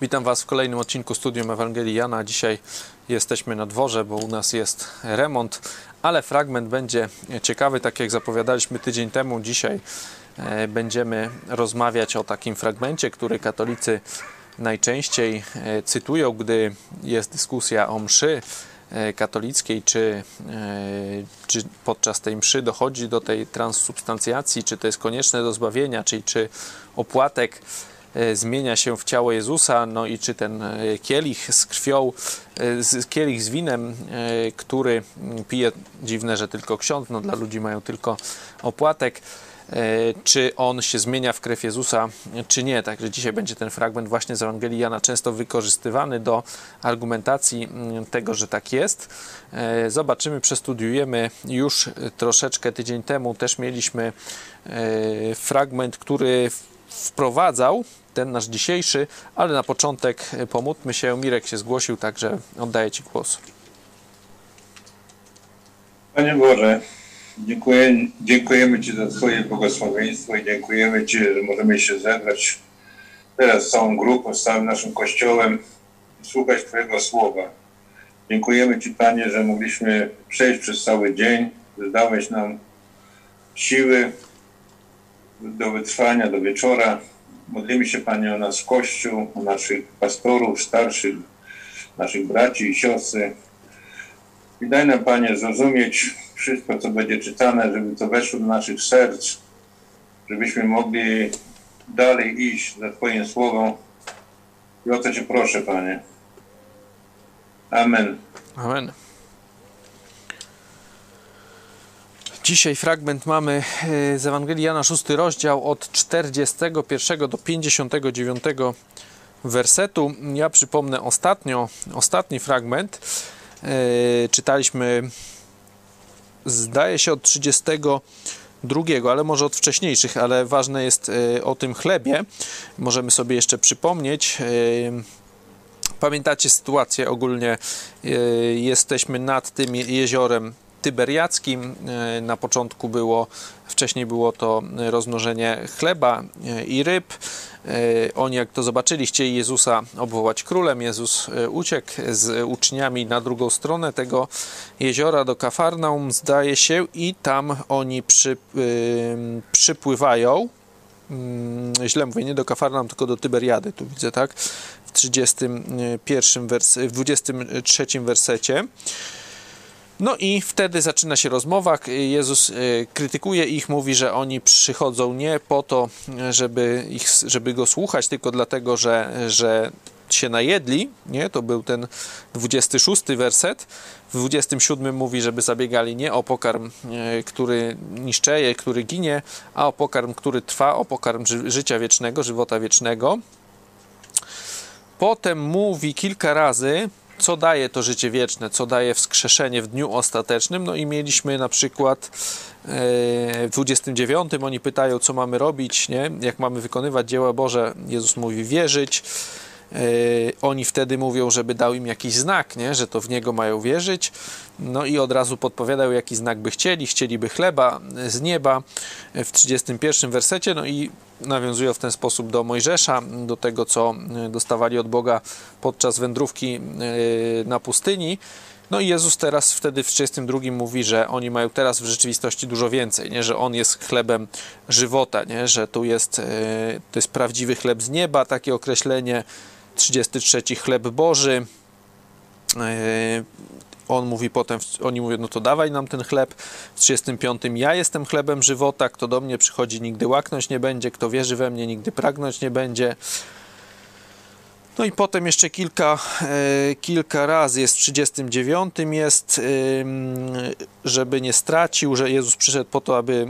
Witam Was w kolejnym odcinku Studium Ewangelii Jana. Dzisiaj jesteśmy na dworze, bo u nas jest remont, ale fragment będzie ciekawy, tak jak zapowiadaliśmy tydzień temu. Dzisiaj e, będziemy rozmawiać o takim fragmencie, który katolicy najczęściej e, cytują, gdy jest dyskusja o mszy e, katolickiej, czy, czy podczas tej mszy dochodzi do tej transsubstancjacji, czy to jest konieczne do zbawienia, czyli czy opłatek zmienia się w ciało Jezusa, no i czy ten e, kielich z krwią, e, kielich z winem, który pije, dziwne, że tylko ksiądz, no dla ludzi mają tylko opłatek, czy on się zmienia w krew Jezusa, czy nie. Także dzisiaj będzie ten fragment właśnie z Ewangelii Jana często wykorzystywany do argumentacji tego, że tak jest. Zobaczymy, przestudiujemy już troszeczkę tydzień temu też mieliśmy fragment, który wprowadzał ten nasz dzisiejszy, ale na początek pomódlmy się. Mirek się zgłosił, także oddaję Ci głos. Panie Boże, dziękuję, dziękujemy Ci za Twoje błogosławieństwo i dziękujemy Ci, że możemy się zebrać teraz całą grupą, z całym naszym Kościołem i słuchać Twojego Słowa. Dziękujemy Ci, Panie, że mogliśmy przejść przez cały dzień, że dałeś nam siły do wytrwania, do wieczora, Modlimy się Panie o nasz Kościół, o naszych pastorów, starszych, naszych braci i siostry. I daj nam Panie zrozumieć wszystko, co będzie czytane, żeby to weszło do naszych serc, żebyśmy mogli dalej iść za Twoim Słowem. I o to Cię proszę, Panie. Amen. Amen. Dzisiaj fragment mamy e, z Ewangelii Jana 6 rozdział od 41 do 59 wersetu. Ja przypomnę ostatnio, ostatni fragment. E, czytaliśmy zdaje się od 32, ale może od wcześniejszych, ale ważne jest e, o tym chlebie. Możemy sobie jeszcze przypomnieć. Pamiętacie sytuację ogólnie? Jesteśmy nad tym jeziorem tyberiackim. E, na początku było, wcześniej było to rozmnożenie chleba e, i ryb. E, oni, jak to zobaczyli, chcieli Jezusa obwołać królem. Jezus uciekł z uczniami na drugą stronę tego jeziora do Kafarnaum, zdaje się, i tam oni przy, przypływają. Mm, źle mówię, nie do Kafarnaum, tylko do Tyberiady, tu widzę, tak? W 31 wers w 23 wersecie. No i wtedy zaczyna się rozmowa. Jezus y, krytykuje ich, mówi, że oni przychodzą nie po to, żeby, ich, żeby go słuchać, tylko dlatego, że, że się najedli. Nie? To był ten 26 werset. W 27 mówi, żeby zabiegali nie o pokarm, y, który niszczeje, który ginie, a o pokarm, który trwa, o pokarm ży życia wiecznego, żywota wiecznego. Potem mówi kilka razy, co daje to życie wieczne, co daje wskrzeszenie w dniu ostatecznym. No i mieliśmy na przykład e, w 29 oni pytają, co mamy robić, nie? jak mamy wykonywać dzieła Boże. Jezus mówi wierzyć. E, oni wtedy mówią, żeby dał im jakiś znak, nie? że to w Niego mają wierzyć. No i od razu podpowiadają, jaki znak by chcieli. Chcieliby chleba z nieba w 31 wersecie. No i nawiązują w ten sposób do Mojżesza, do tego, co dostawali od Boga podczas wędrówki e, na pustyni. No i Jezus teraz wtedy w 32 mówi, że oni mają teraz w rzeczywistości dużo więcej, nie? że On jest chlebem żywota, nie? że tu jest, e, to jest prawdziwy chleb z nieba, takie określenie, 33 chleb Boży. E, on mówi potem, oni mówią, no to dawaj nam ten chleb. W 35 ja jestem chlebem żywota, kto do mnie przychodzi nigdy łaknąć nie będzie, kto wierzy we mnie nigdy pragnąć nie będzie. No i potem jeszcze kilka, e, kilka razy jest w 39 jest, żeby nie stracił, że Jezus przyszedł po to, aby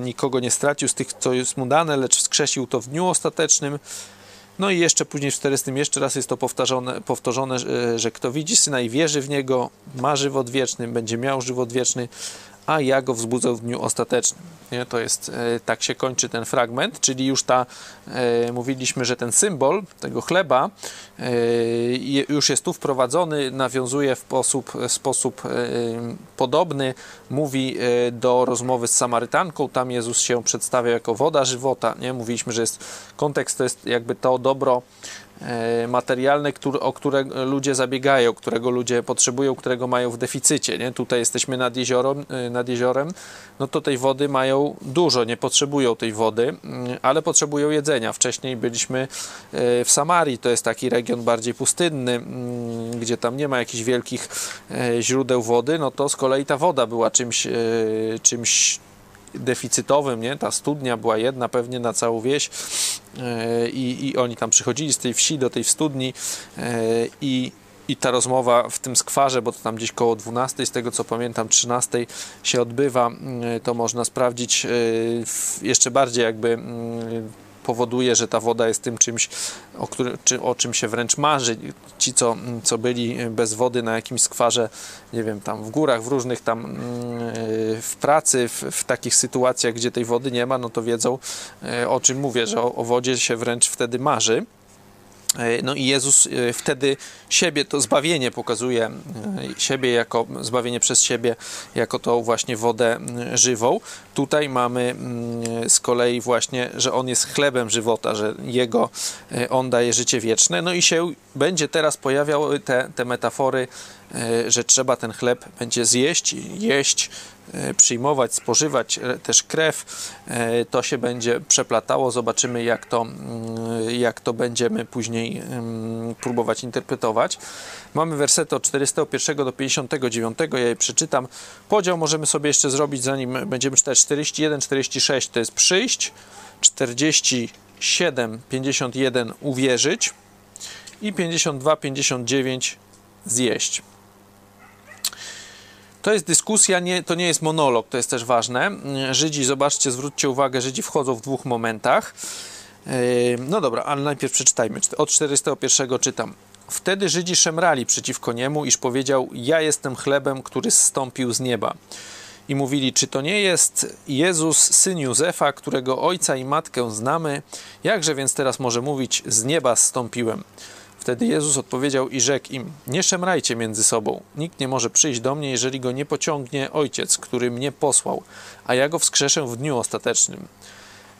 nikogo nie stracił z tych, co jest mu dane, lecz wskrzesił to w dniu ostatecznym. No i jeszcze później w 40 jeszcze raz jest to powtarzane, powtórzone, że kto widzi Syna i wierzy w Niego, ma żywot wieczny, będzie miał żywot wieczny, a ja go wzbudzę w dniu ostatecznym. Nie? To jest, e, tak się kończy ten fragment, czyli już ta, e, mówiliśmy, że ten symbol tego chleba e, już jest tu wprowadzony, nawiązuje w sposób, sposób podobny, mówi do rozmowy z Samarytanką, tam Jezus się przedstawia jako woda żywota, nie? Mówiliśmy, że jest, kontekst to jest jakby to dobro e, materialne, który, o które ludzie zabiegają, którego ludzie potrzebują, którego mają w deficycie. Nie? Tutaj jesteśmy nad jeziorem, e, nad jeziorem, no to tej wody mają dużo, nie potrzebują tej wody, mm, ale potrzebują jedzenia. Wcześniej byliśmy e, w Samarii, to jest taki region bardziej pustynny, mm, gdzie tam nie ma jakichś wielkich źródeł wody, no to z kolei ta woda była czymś, czymś deficytowym, nie? Ta studnia była jedna pewnie na całą wieś e, i, i oni tam przychodzili z tej wsi do tej studni e, i i ta rozmowa w tym skwarze, bo to tam gdzieś koło 12, z tego co pamiętam, 13 się odbywa, e, to można sprawdzić jeszcze bardziej jakby mm, powoduje, że ta woda jest tym czymś, o, który, czy, o czym się wręcz marzy. Ci, co, co byli bez wody na jakimś skwarze, nie wiem, tam w górach, w różnych tam mm, w pracy, w, w takich sytuacjach, gdzie tej wody nie ma, no to wiedzą e, o czym mówię, że o, o wodzie się wręcz wtedy marzy. E, no i Jezus e, wtedy siebie, to zbawienie pokazuje, e, siebie jako zbawienie przez siebie, jako tą właśnie wodę żywą. Tutaj mamy z kolei właśnie, że On jest chlebem żywota, że Jego On daje życie wieczne. No i się będzie teraz pojawiały te, te metafory, że trzeba ten chleb będzie zjeść, jeść, E, przyjmować, spożywać e, też krew, e, to się będzie przeplatało. Zobaczymy, jak to, mm, jak to będziemy później mm, próbować interpretować. Mamy wersety od 41 do 59, ja je przeczytam. Podział możemy sobie jeszcze zrobić, zanim będziemy czytać 41, 46 to jest przyjść, 47, 51 uwierzyć i 52, 59 zjeść. To jest dyskusja, nie, to nie jest monolog, to jest też ważne. Żydzi, zobaczcie, zwróćcie uwagę, Żydzi wchodzą w dwóch momentach. Yy, no dobra, ale najpierw przeczytajmy. Od 401 czytam. Wtedy Żydzi szemrali przeciwko niemu, iż powiedział: Ja jestem chlebem, który zstąpił z nieba. I mówili: Czy to nie jest Jezus, syn Józefa, którego ojca i matkę znamy? Jakże więc teraz może mówić: Z nieba zstąpiłem? Wtedy Jezus odpowiedział i rzekł im: Nie szemrajcie między sobą. Nikt nie może przyjść do mnie, jeżeli go nie pociągnie Ojciec, który mnie posłał, a ja go wskrzeszę w dniu ostatecznym.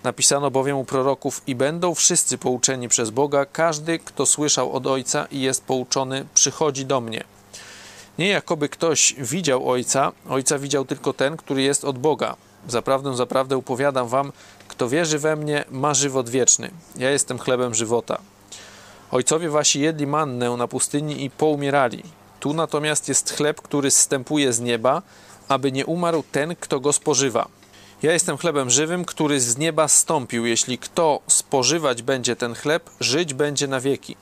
Napisano bowiem u proroków: I będą wszyscy pouczeni przez Boga, każdy, kto słyszał od Ojca i jest pouczony, przychodzi do mnie. Nie jakoby ktoś widział Ojca, Ojca widział tylko ten, który jest od Boga. Zaprawdę, zaprawdę upowiadam wam, kto wierzy we mnie, ma żywot wieczny. Ja jestem chlebem żywota. Ojcowie wasi jedli mannę na pustyni i poumierali. Tu natomiast jest chleb, który zstępuje z nieba, aby nie umarł ten, kto go spożywa. Ja jestem chlebem żywym, który z nieba stąpił. Jeśli kto spożywać będzie ten chleb, żyć będzie na wieki.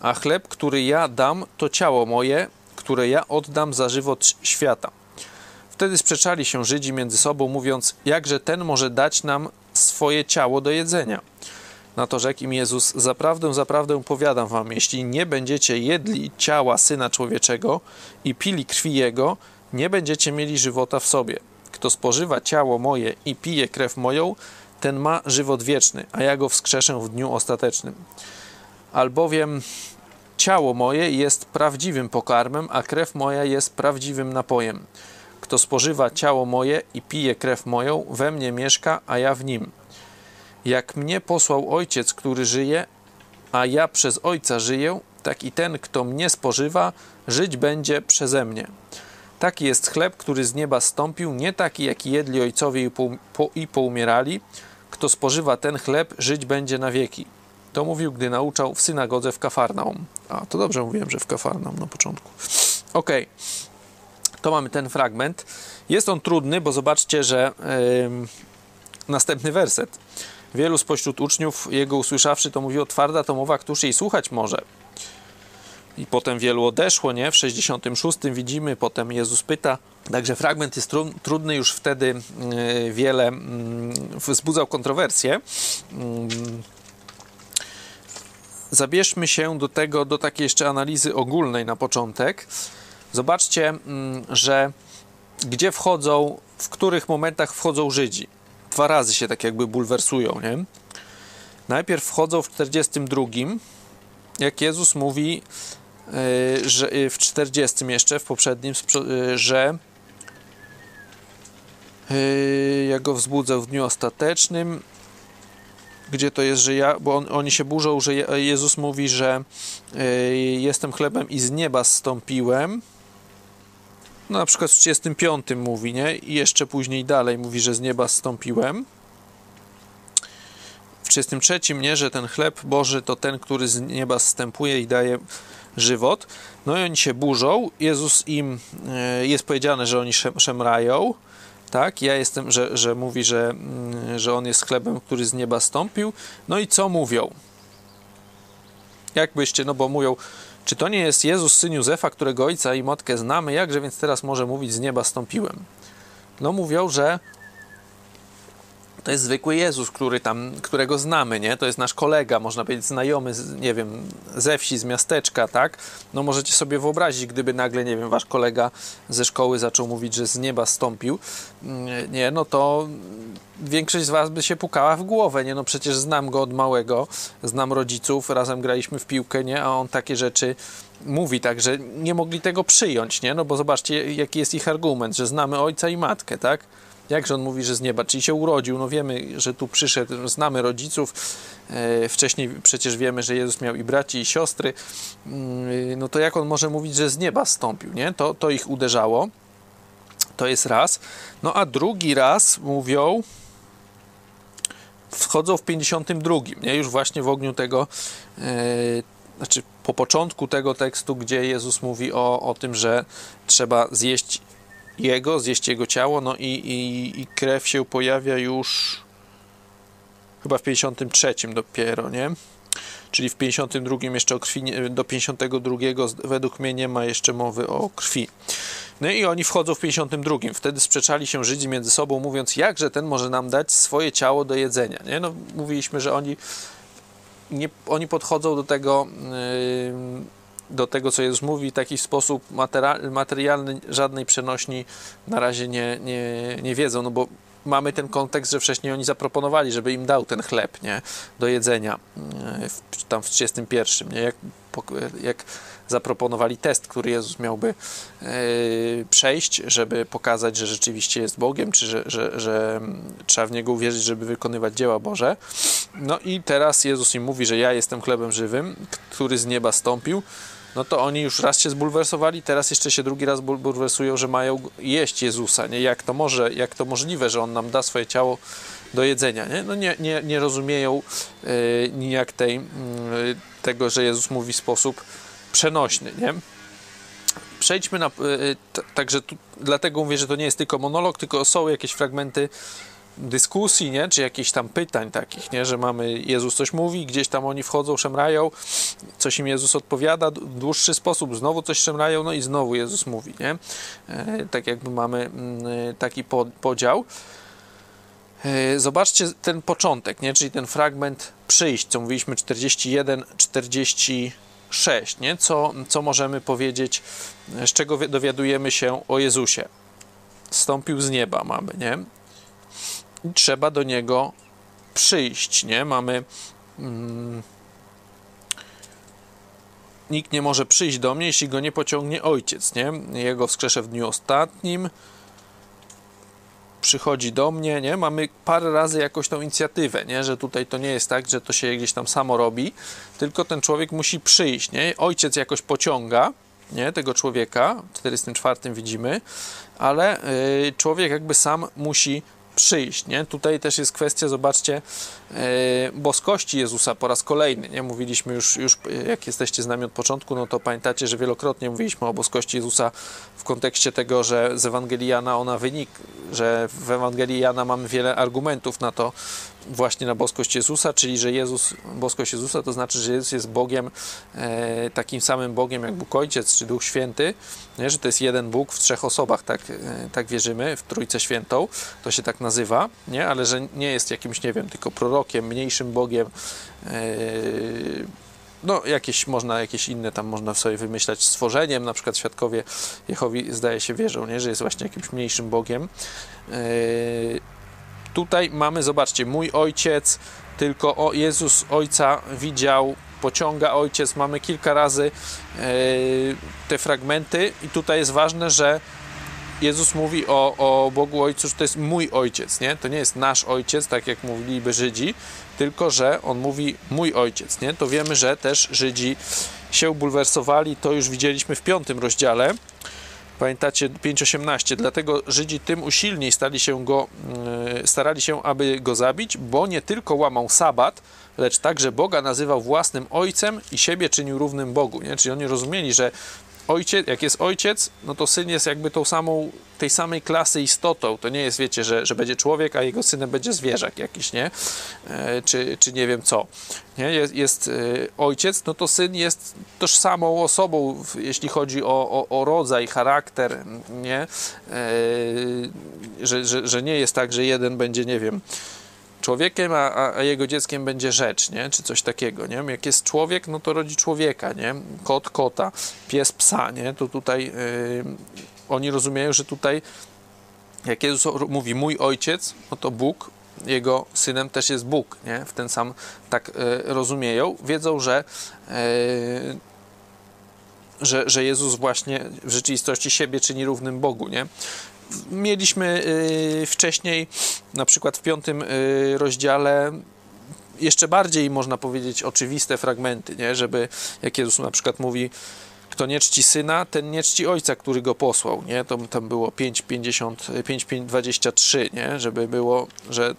A chleb, który ja dam, to ciało moje, które ja oddam za żywot świata. Wtedy sprzeczali się Żydzi między sobą, mówiąc: Jakże ten może dać nam swoje ciało do jedzenia? Na to rzekł im Jezus: Zaprawdę, zaprawdę powiadam wam, jeśli nie będziecie jedli ciała syna człowieczego i pili krwi jego, nie będziecie mieli żywota w sobie. Kto spożywa ciało moje i pije krew moją, ten ma żywot wieczny, a ja go wskrzeszę w dniu ostatecznym. Albowiem ciało moje jest prawdziwym pokarmem, a krew moja jest prawdziwym napojem. Kto spożywa ciało moje i pije krew moją, we mnie mieszka, a ja w nim. Jak mnie posłał Ojciec, który żyje, a ja przez Ojca żyję, tak i ten, kto mnie spożywa, żyć będzie przeze mnie. Taki jest chleb, który z nieba stąpił, nie taki, jaki jedli ojcowie i, po, i poumierali. Kto spożywa ten chleb, żyć będzie na wieki. To mówił, gdy nauczał w synagodze w Kafarnaum. A, to dobrze mówiłem, że w Kafarnaum na początku. Ok, to mamy ten fragment. Jest on trudny, bo zobaczcie, że yy, następny werset. Wielu spośród uczniów jego usłyszawszy, to mówiło, twarda to mowa, któż jej słuchać może. I potem wielu odeszło, nie? W 66 widzimy, potem Jezus pyta. Także fragment jest tru trudny, już wtedy yy, wiele yy, wzbudzał kontrowersje. Yy. Zabierzmy się do tego, do takiej jeszcze analizy ogólnej na początek. Zobaczcie, że gdzie wchodzą, w których momentach wchodzą Żydzi dwa razy się tak jakby bulwersują, nie? Najpierw wchodzą w 42, jak Jezus mówi, yy, że yy, w 40 jeszcze, w poprzednim, yy, że ja go wzbudzę w dniu ostatecznym. gdzie to jest, że ja, bo on, oni się burzą, że Jezus mówi, że jestem chlebem i z nieba zstąpiłem. No, na przykład w 35 mówi, nie? I jeszcze później dalej mówi, że z nieba zstąpiłem. W 33 nie, że ten chleb Boży to ten, który z nieba zstępuje i daje żywot. No i oni się burzą. Jezus im, y, jest powiedziane, że oni szemrają tak? Ja jestem, że, że mówi, że, mm, że on jest chlebem, który z nieba stąpił. No i co mówią? Jakbyście, no bo mówią, czy to nie jest Jezus, syn Józefa, którego ojca i matkę znamy, jakże więc teraz może mówić z nieba stąpiłem? No mówią, że to jest zwykły Jezus, który tam, którego znamy, nie? To jest nasz kolega, można powiedzieć znajomy, z, nie wiem, ze wsi, z miasteczka, tak? No możecie sobie wyobrazić, gdyby nagle, nie wiem, wasz kolega ze szkoły zaczął mówić, że z nieba stąpił, mm, nie, no to większość z was by się pukała w głowę, nie? No przecież znam go od małego, znam rodziców, razem graliśmy w piłkę, nie? A on takie rzeczy mówi tak, że nie mogli tego przyjąć, nie? No bo zobaczcie, jaki jest ich argument, że znamy ojca i matkę, tak? Jakże on mówi, że z nieba? Czyli się urodził. No wiemy, że tu przyszedł, znamy rodziców. E, wcześniej przecież wiemy, że Jezus miał i braci, i siostry. Mm, no to jak on może mówić, że z nieba stąpił, nie? To, to ich uderzało. To jest raz. No a drugi raz mówią, wchodzą w 52, nie? Już właśnie w ogniu tego, e, znaczy po początku tego tekstu, gdzie Jezus mówi o, o tym, że trzeba zjeść jego, zjeść jego ciało, no i, i, i krew się pojawia już chyba w 53 dopiero, nie? Czyli w 52 jeszcze o krwi, do 52 według mnie nie ma jeszcze mowy o krwi. No i oni wchodzą w 52. Wtedy sprzeczali się Żydzi między sobą, mówiąc, jakże ten może nam dać swoje ciało do jedzenia. Nie? No, mówiliśmy, że oni, nie, oni podchodzą do tego. Yy, do tego, co Jezus mówi, taki sposób materialny, żadnej przenośni na razie nie, nie, nie wiedzą, no bo mamy ten kontekst, że wcześniej oni zaproponowali, żeby im dał ten chleb nie, do jedzenia e, w, tam w 31. Nie? Jak, jak zaproponowali test, który Jezus miałby yy, przejść, żeby pokazać, że rzeczywiście jest Bogiem, czy że, że, że trzeba w Niego uwierzyć, żeby wykonywać dzieła Boże. No i teraz Jezus im mówi, że ja jestem chlebem żywym, który z nieba stąpił no to oni już raz się zbulwersowali, teraz jeszcze się drugi raz bulwersują, że mają jeść Jezusa, nie? Jak to może, jak to możliwe, że On nam da swoje ciało do jedzenia, nie? No nie, nie, nie rozumieją yy, nijak tej, yy, tego, że Jezus mówi w sposób przenośny, nie? Przejdźmy na, yy, także tu, dlatego mówię, że to nie jest tylko monolog, tylko są jakieś fragmenty dyskusji, nie? czy jakichś tam pytań takich, nie? że mamy, Jezus coś mówi, gdzieś tam oni wchodzą, szemrają, coś im Jezus odpowiada, w dłuższy sposób znowu coś szemrają, no i znowu Jezus mówi, nie? E, tak jakby mamy mm, e, taki podział. E, zobaczcie ten początek, nie? czyli ten fragment przyjść, co mówiliśmy 41, 46, nie? Co, co możemy powiedzieć, z czego dowiadujemy się o Jezusie. Stąpił z nieba mamy, nie? I trzeba do niego przyjść, nie? Mamy mm, nikt nie może przyjść do mnie, jeśli go nie pociągnie ojciec, nie? Jego wskrzeszę w dniu ostatnim przychodzi do mnie, nie? Mamy parę razy jakoś tą inicjatywę, nie? Że tutaj to nie jest tak, że to się gdzieś tam samo robi, tylko ten człowiek musi przyjść, nie? Ojciec jakoś pociąga, nie? Tego człowieka, w 44 widzimy, ale yy, człowiek jakby sam musi przyjść. Nie? Tutaj też jest kwestia, zobaczcie, e, boskości Jezusa po raz kolejny. Nie? Mówiliśmy już, już, jak jesteście z nami od początku, no to pamiętacie, że wielokrotnie mówiliśmy o boskości Jezusa w kontekście tego, że z Ewangelii Jana ona wynik, że w Ewangelii Jana mamy wiele argumentów na to, właśnie na boskość Jezusa, czyli że Jezus, boskość Jezusa to znaczy, że Jezus jest Bogiem, e, takim samym Bogiem jak Bóg Ojciec czy Duch Święty, nie? że to jest jeden Bóg w trzech osobach, tak, e, tak wierzymy, w Trójcę Świętą, to się tak nazywa, nie? ale że nie jest jakimś, nie wiem, tylko prorokiem, mniejszym Bogiem, e, no jakieś można, jakieś inne tam można sobie wymyślać stworzeniem, na przykład świadkowie Jehowi zdaje się wierzą, nie? że jest właśnie jakimś mniejszym Bogiem. Tutaj mamy, zobaczcie, mój ojciec, tylko o Jezus Ojca widział, pociąga ojciec, mamy kilka razy e, te fragmenty i tutaj jest ważne, że Jezus mówi o, o Bogu Ojcu, że to jest mój ojciec, nie? To nie jest nasz ojciec, tak jak mówiliby Żydzi, tylko że on mówi mój ojciec, nie? To wiemy, że też Żydzi się bulwersowali, to już widzieliśmy w piątym rozdziale. Pamiętacie 5.18, dlatego Żydzi tym usilniej stali się go, yy, starali się, aby go zabić, bo nie tylko łamał sabat, lecz także Boga nazywał własnym ojcem i siebie czynił równym Bogu. Nie? Czyli oni rozumieli, że ojciec, jak jest ojciec, no to syn jest jakby tą samą, tej samej klasy istotą. To nie jest, wiecie, że, że będzie człowiek, a jego synem będzie zwierzak jakiś, nie? E, czy, czy nie wiem co. Nie? Jest, jest e, ojciec, no to syn jest tożsamą osobą, jeśli chodzi o, o, o rodzaj, charakter, nie? E, że, że, że nie jest tak, że jeden będzie, nie wiem, człowiekiem, a, a, jego dzieckiem będzie rzecz, nie? czy coś takiego. Nie? Jak jest człowiek, no to rodzi człowieka, nie? kot kota, pies psa. Nie? To tutaj yy, oni rozumieją, że tutaj jak Jezus mówi mój ojciec, no to Bóg, jego synem też jest Bóg. Nie? W ten sam tak yy, rozumieją. Wiedzą, że yy, że, że Jezus właśnie w rzeczywistości siebie czyni równym Bogu, nie? Mieliśmy y, wcześniej, na przykład w piątym y, rozdziale, jeszcze bardziej można powiedzieć oczywiste fragmenty, nie? żeby jak Jezus na przykład mówi, kto nie czci syna, ten nie czci ojca, który go posłał, nie? To tam było 5,50, 5,23, nie? Żeby było, że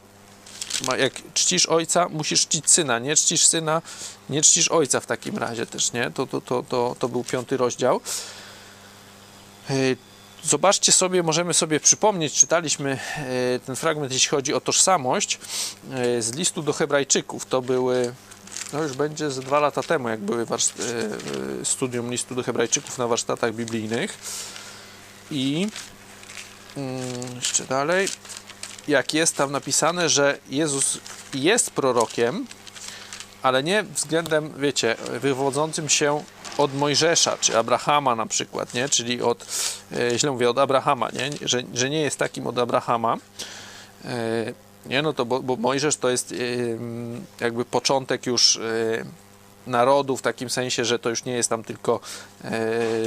jak czcisz ojca, musisz czcić syna, nie czcisz syna, nie czcisz ojca w takim razie też, nie? To, to, to, to, to był piąty rozdział. Zobaczcie sobie, możemy sobie przypomnieć, czytaliśmy e, ten fragment, jeśli chodzi o tożsamość, e, z listu do Hebrajczyków. To były, no już będzie z dwa lata temu, jak były e, studium listu do Hebrajczyków na warsztatach biblijnych. I mm, jeszcze dalej, jak jest tam napisane, że Jezus jest prorokiem, ale nie względem, wiecie, wywodzącym się od Mojżesza, czy Abrahama na przykład, nie? czyli od, e, źle mówię, od Abrahama, nie? Że, że nie jest takim od Abrahama, e, nie? No to, bo, bo Mojżesz to jest e, jakby początek już narodu w takim sensie, że to już nie jest tam tylko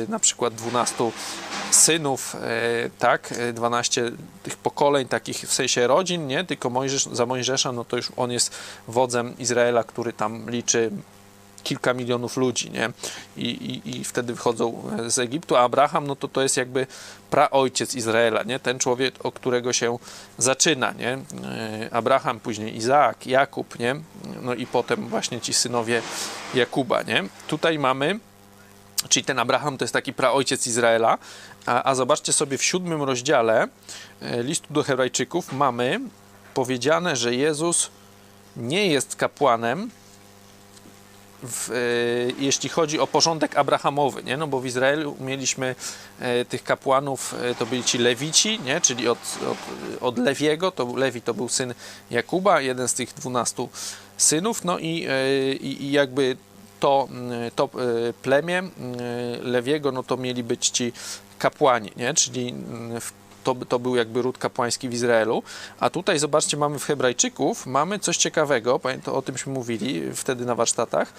na przykład 12 synów, tak, 12 tych pokoleń, takich w sensie rodzin, nie, tylko Mojżesz, za Mojżesza, no to już on jest wodzem Izraela, który tam liczy kilka milionów ludzi, nie? I, i, I wtedy wychodzą z Egiptu, a Abraham, no to to jest jakby praojciec Izraela, nie? Ten człowiek, o którego się zaczyna, nie? E, Abraham, później Izaak, Jakub, nie? No i potem właśnie ci synowie Jakuba, nie? Tutaj mamy Czyli ten Abraham to jest taki praojciec Izraela. A, a, zobaczcie sobie w siódmym rozdziale e, listu do Hebrajczyków mamy powiedziane, że Jezus nie jest kapłanem, w, e, jeśli chodzi o porządek abrahamowy, nie? No bo w Izraelu mieliśmy e, tych kapłanów, e, to byli ci Lewici, nie? czyli od, od, od Lewiego, to Lewi to był syn Jakuba, jeden z tych dwunastu synów, no i, i, i jakby to, to e, plemię e, Lewiego, no to mieli być ci kapłani, nie? czyli w to, to był jakby ród kapłański w Izraelu. A tutaj zobaczcie, mamy w Hebrajczyków, mamy coś ciekawego, to o tymśmy mówili wtedy na warsztatach,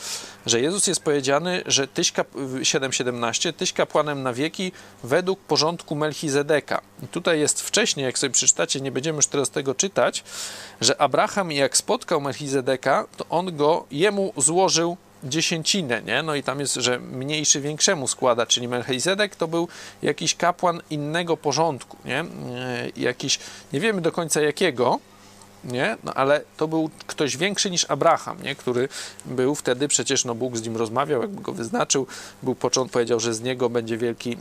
że Jezus jest powiedziany, że tyś kap, 7,17, tyś kapłanem na wieki według porządku Melchizedeka. I tutaj jest wcześniej, jak sobie przeczytacie, nie będziemy już teraz tego czytać, że Abraham jak spotkał Melchizedeka, to on go, jemu złożył dziesięcinę, nie? No i tam jest, że mniejszy większemu składa, czyli Melchizedek to był jakiś kapłan innego porządku, nie? E, jakiś, nie wiemy do końca jakiego, nie? No, ale to był ktoś większy niż Abraham, nie? który był wtedy, przecież no, Bóg z nim rozmawiał, jakby go wyznaczył, był początek, powiedział, że z niego będzie wielki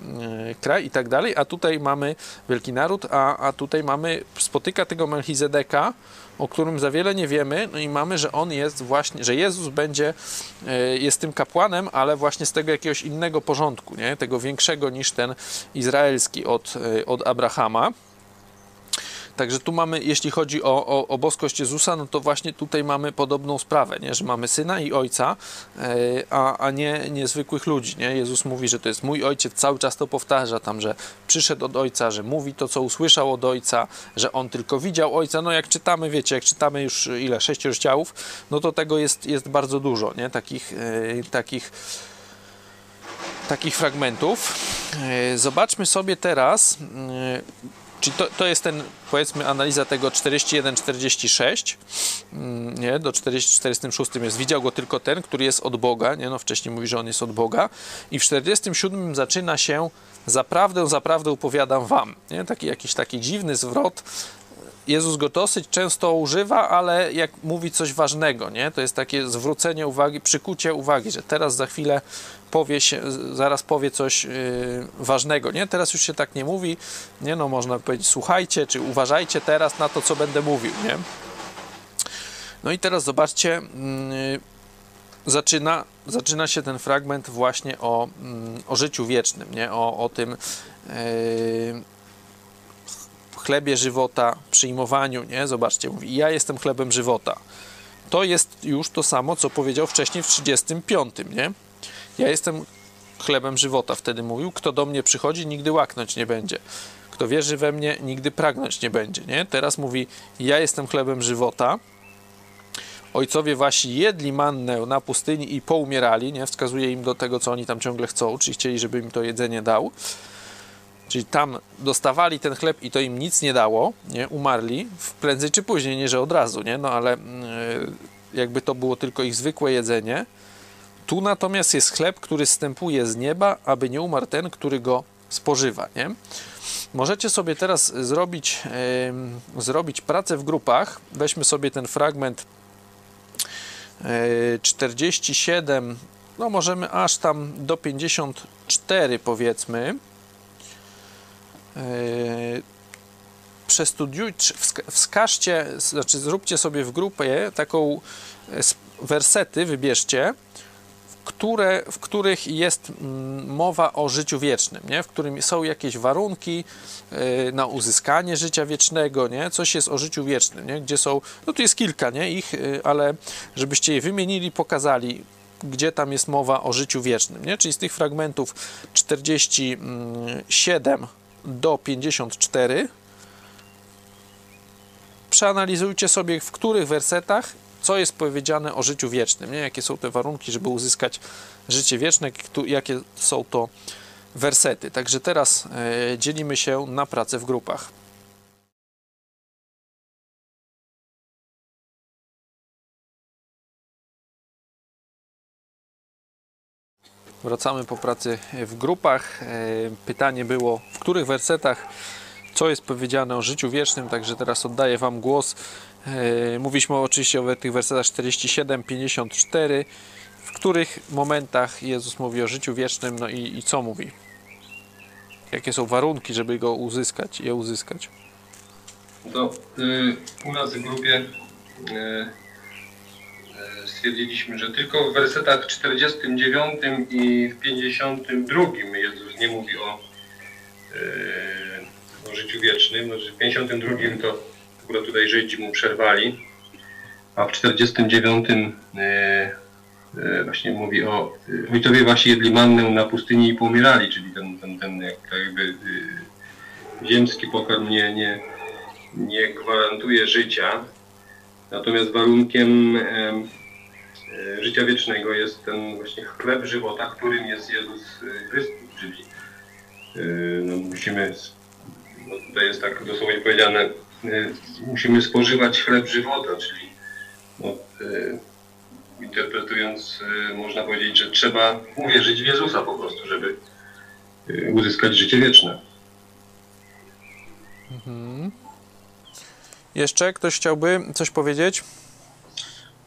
e, kraj i tak dalej, a tutaj mamy wielki naród, a, a tutaj mamy, spotyka tego Melchizedeka, o którym za wiele nie wiemy, no i mamy, że on jest właśnie, że Jezus będzie, e, jest tym kapłanem, ale właśnie z tego jakiegoś innego porządku, nie? tego większego niż ten izraelski od, e, od Abrahama. Także tu mamy, jeśli chodzi o, o, o, boskość Jezusa, no to właśnie tutaj mamy podobną sprawę, nie? że mamy syna i ojca, e, a, a nie niezwykłych ludzi. Nie? Jezus mówi, że to jest mój ojciec, cały czas to powtarza tam, że przyszedł od ojca, że mówi to, co usłyszał od ojca, że on tylko widział ojca. No jak czytamy, wiecie, jak czytamy już ile, sześć rozdziałów, no to tego jest, jest bardzo dużo, nie? Takich, e, takich takich fragmentów. E, zobaczmy sobie teraz, czyli to, to jest ten, powiedzmy, analiza tego 41-46, mm, nie, do 40, 46 jest, widział go tylko ten, który jest od Boga, nie, no wcześniej mówi, że on jest od Boga. I w 47 zaczyna się zaprawdę, zaprawdę upowiadam wam, nie, taki jakiś taki dziwny zwrot, Jezus go dosyć często używa, ale jak mówi coś ważnego, nie? To jest takie zwrócenie uwagi, przykucie uwagi, że teraz za chwilę powie się, zaraz powie coś yy, ważnego, nie? Teraz już się tak nie mówi, nie? No można powiedzieć, słuchajcie, czy uważajcie teraz na to, co będę mówił, nie? No i teraz zobaczcie, yy, zaczyna, zaczyna się ten fragment właśnie o, yy, o życiu wiecznym, nie? O, o tym yy, chlebie żywota, przyjmowaniu, nie? Zobaczcie, mówi, ja jestem chlebem żywota. To jest już to samo, co powiedział wcześniej w 35, nie? Ja jestem chlebem żywota, wtedy mówił, kto do mnie przychodzi, nigdy łaknąć nie będzie. Kto wierzy we mnie, nigdy pragnąć nie będzie, nie? Teraz mówi, ja jestem chlebem żywota, ojcowie wasi jedli mannę na pustyni i poumierali, nie? Wskazuje im do tego, co oni tam ciągle chcą, czyli chcieli, żeby im to jedzenie dał. Czyli tam dostawali ten chleb i to im nic nie dało, nie? umarli prędzej czy później, nie że od razu, nie? no ale yy, jakby to było tylko ich zwykłe jedzenie. Tu natomiast jest chleb, który zstępuje z nieba, aby nie umarł ten, który go spożywa. Nie? Możecie sobie teraz zrobić, yy, zrobić pracę w grupach. Weźmy sobie ten fragment yy, 47, no możemy aż tam do 54 powiedzmy. Yy, przestudiujcie, wskażcie, znaczy zróbcie sobie w grupie taką e, wersety, wybierzcie, które, w których jest mm, mowa o życiu wiecznym, nie? w którym są jakieś warunki e, na uzyskanie życia wiecznego, nie? coś jest o życiu wiecznym, nie? gdzie są, no tu jest kilka nie? ich, e, ale żebyście je wymienili, pokazali, gdzie tam jest mowa o życiu wiecznym, nie? czyli z tych fragmentów 47 do 54. Przeanalizujcie sobie, w których wersetach co jest powiedziane o życiu wiecznym, nie? jakie są te warunki, żeby uzyskać życie wieczne, jakie są to wersety. Także teraz e, dzielimy się na pracę w grupach. Wracamy po pracy w grupach. E, pytanie było, w których wersetach co jest powiedziane o życiu wiecznym, także teraz oddaję Wam głos. E, mówiliśmy oczywiście o tych wersetach 47, 54. W których momentach Jezus mówi o życiu wiecznym, no i, i co mówi? Jakie są warunki, żeby go uzyskać, je uzyskać? To y, u nas w grupie y, stwierdziliśmy, że tylko w wersetach 49 i w 52 Jezus nie mówi o, yy, o życiu wiecznym. No, w 52 to akurat tutaj Żydzi mu przerwali, a w 49 yy, yy, właśnie mówi o ojcowie wasi jedli mannę na pustyni i pomierali, czyli ten, ten, ten tak jakby ziemski pokarm nie, nie, nie gwarantuje życia, Natomiast warunkiem E, życia wiecznego jest ten właśnie chleb żywota, którym jest Jezus e, Chrystus, czyli e, no, musimy, no tutaj jest tak dosłownie powiedziane, musimy spożywać chleb żywota, czyli no, interpretując można powiedzieć, że trzeba uwierzyć w Jezusa po prostu, żeby uzyskać życie wieczne. Mhm. Jeszcze ktoś chciałby coś powiedzieć?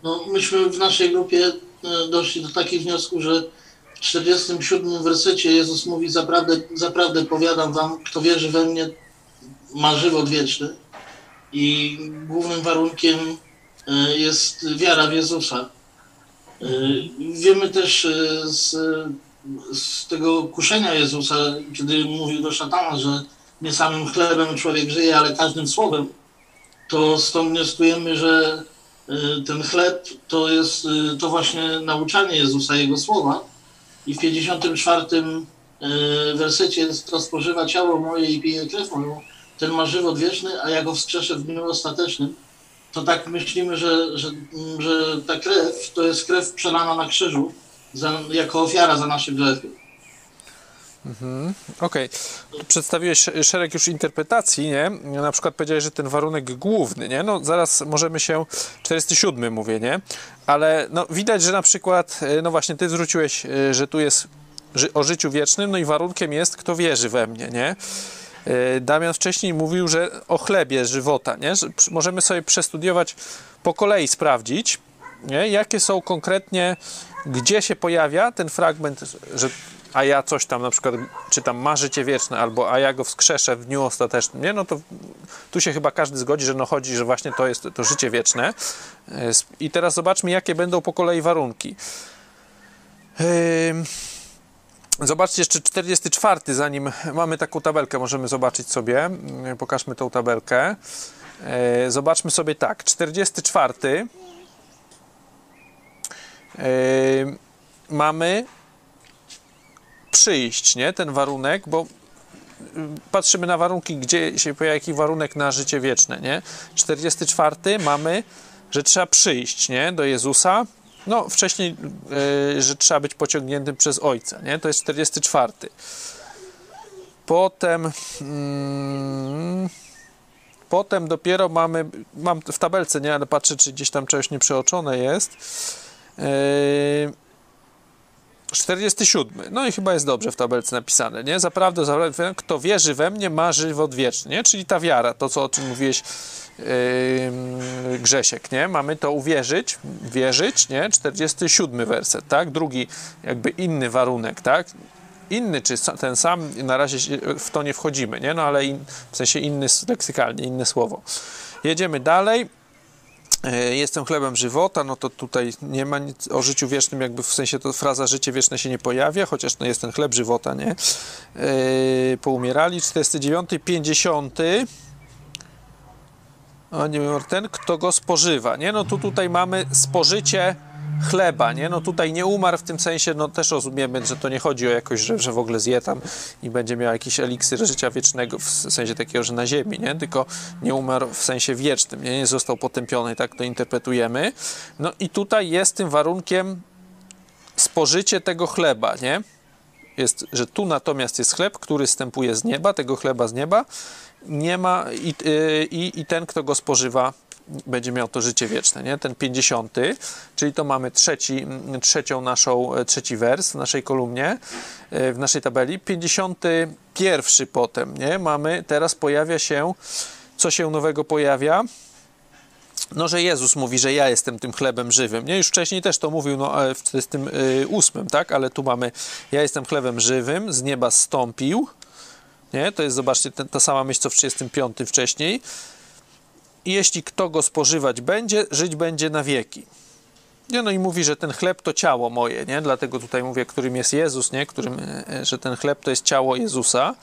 No, myśmy w naszej grupie e, doszli do takich wniosków, że w 47 wersecie Jezus mówi zaprawdę, zaprawdę powiadam wam, kto wierzy we mnie ma żywot wieczny i głównym warunkiem e, jest wiara w Jezusa. E, wiemy też z, z tego kuszenia Jezusa, kiedy mówił do szatana, że nie samym chlebem człowiek żyje, ale każdym słowem, to stąd wnioskujemy, że Y, ten chleb to jest y, to właśnie nauczanie Jezusa, Jego słowa. I w 54 y, wersecie jest to spożywa ciało moje i pije krew moją, ten ma żywot wieczny, a ja go wskrzeszę w dniu ostatecznym. To tak myślimy, że, że, że ta krew to jest krew przelana na krzyżu za, jako ofiara za nasze grzechy. Okej. Przedstawiłeś szereg już interpretacji, nie? Na przykład powiedziałeś, że ten warunek główny, nie? No zaraz możemy się... 47 mówię, nie? Ale no, widać, że na przykład, e, no właśnie ty zwróciłeś, e, że tu jest o życiu wiecznym, no i warunkiem jest, kto wierzy we mnie, nie? E, Damian wcześniej mówił, że o chlebie żywota, nie? Że możemy sobie przestudiować, po kolei sprawdzić, nie? jakie są konkretnie, gdzie się pojawia ten fragment, że a ja coś tam na przykład czytam ma życie wieczne, albo a ja go wskrzeszę w dniu ostatecznym, nie? No to tu się chyba każdy zgodzi, że no chodzi, że właśnie to jest to życie wieczne. I teraz zobaczmy, jakie będą po kolei warunki. Zobaczcie jeszcze 44, zanim mamy taką tabelkę, możemy zobaczyć sobie. Mm, Pokażmy tą tabelkę. E, Zobaczmy sobie tak. 44 e, mamy przyjść, nie? Ten warunek, bo y, patrzymy na warunki, gdzie się pojawia jaki warunek na życie wieczne, nie? 44 mamy, że trzeba przyjść, nie? Do Jezusa. No, wcześniej, y, że trzeba być pociągniętym przez Ojca, nie? To jest 44. Potem, mm, potem dopiero mamy, mam w tabelce, nie? Ale patrzę, czy gdzieś tam czegoś nie przeoczone jest. Yy, 47. No i chyba jest dobrze w tabelce napisane, nie? Zaprawdę, zaprawdę, kto wierzy we mnie, ma żywot wieczny, nie? Czyli ta wiara, to co o czym mówiłeś yy, Grzesiek, nie? Mamy to uwierzyć, wierzyć, nie? 47 werset, tak? Drugi jakby inny warunek, tak? Inny czy ten sam, na razie w to nie wchodzimy, nie? No ale in, w sensie inny leksykalnie, inne słowo. Jedziemy dalej. E, Jestem chlebem żywota, no to tutaj nie ma nic o życiu wiecznym, jakby w sensie to fraza życie wieczne się nie pojawia, chociaż no jest ten chleb żywota, nie? Yy, poumierali. 49, 50. O, nie wiem, ten, kto go spożywa, nie? No tu tutaj mamy spożycie chleba, nie? No tutaj nie umarł w tym sensie, no też rozumiemy, że to nie chodzi o jakoś, że, że w ogóle zje tam i będzie miał jakiś eliksir życia wiecznego, w sensie takiego, że na ziemi, nie? Tylko nie umarł w sensie wiecznym, nie? Nie został potępiony, tak to interpretujemy. No i tutaj jest tym warunkiem spożycie tego chleba, nie? Jest, że tu natomiast jest chleb, który stępuje z nieba, tego chleba z nieba, nie ma i, y, i, i ten, kto go spożywa, będzie miał to życie wieczne, nie? Ten 50, czyli to mamy trzeci, mm, trzecią naszą, e, trzeci wers w naszej kolumnie, e, w naszej tabeli. 51 potem, nie? Mamy, teraz pojawia się, co się nowego pojawia? No, że Jezus mówi, że ja jestem tym chlebem żywym. Nie, już wcześniej też to mówił no, e, w 48, tak? Ale tu mamy, ja jestem chlebem żywym, z nieba stąpił. Nie? To jest, zobaczcie, ten, ta sama myśl, co w 35 wcześniej. I jeśli kto go spożywać będzie, żyć będzie na wieki. Nie, no i mówi, że ten chleb to ciało moje, nie? Dlatego tutaj mówię, którym jest Jezus, nie? Którym, e, że ten chleb to jest ciało Jezusa.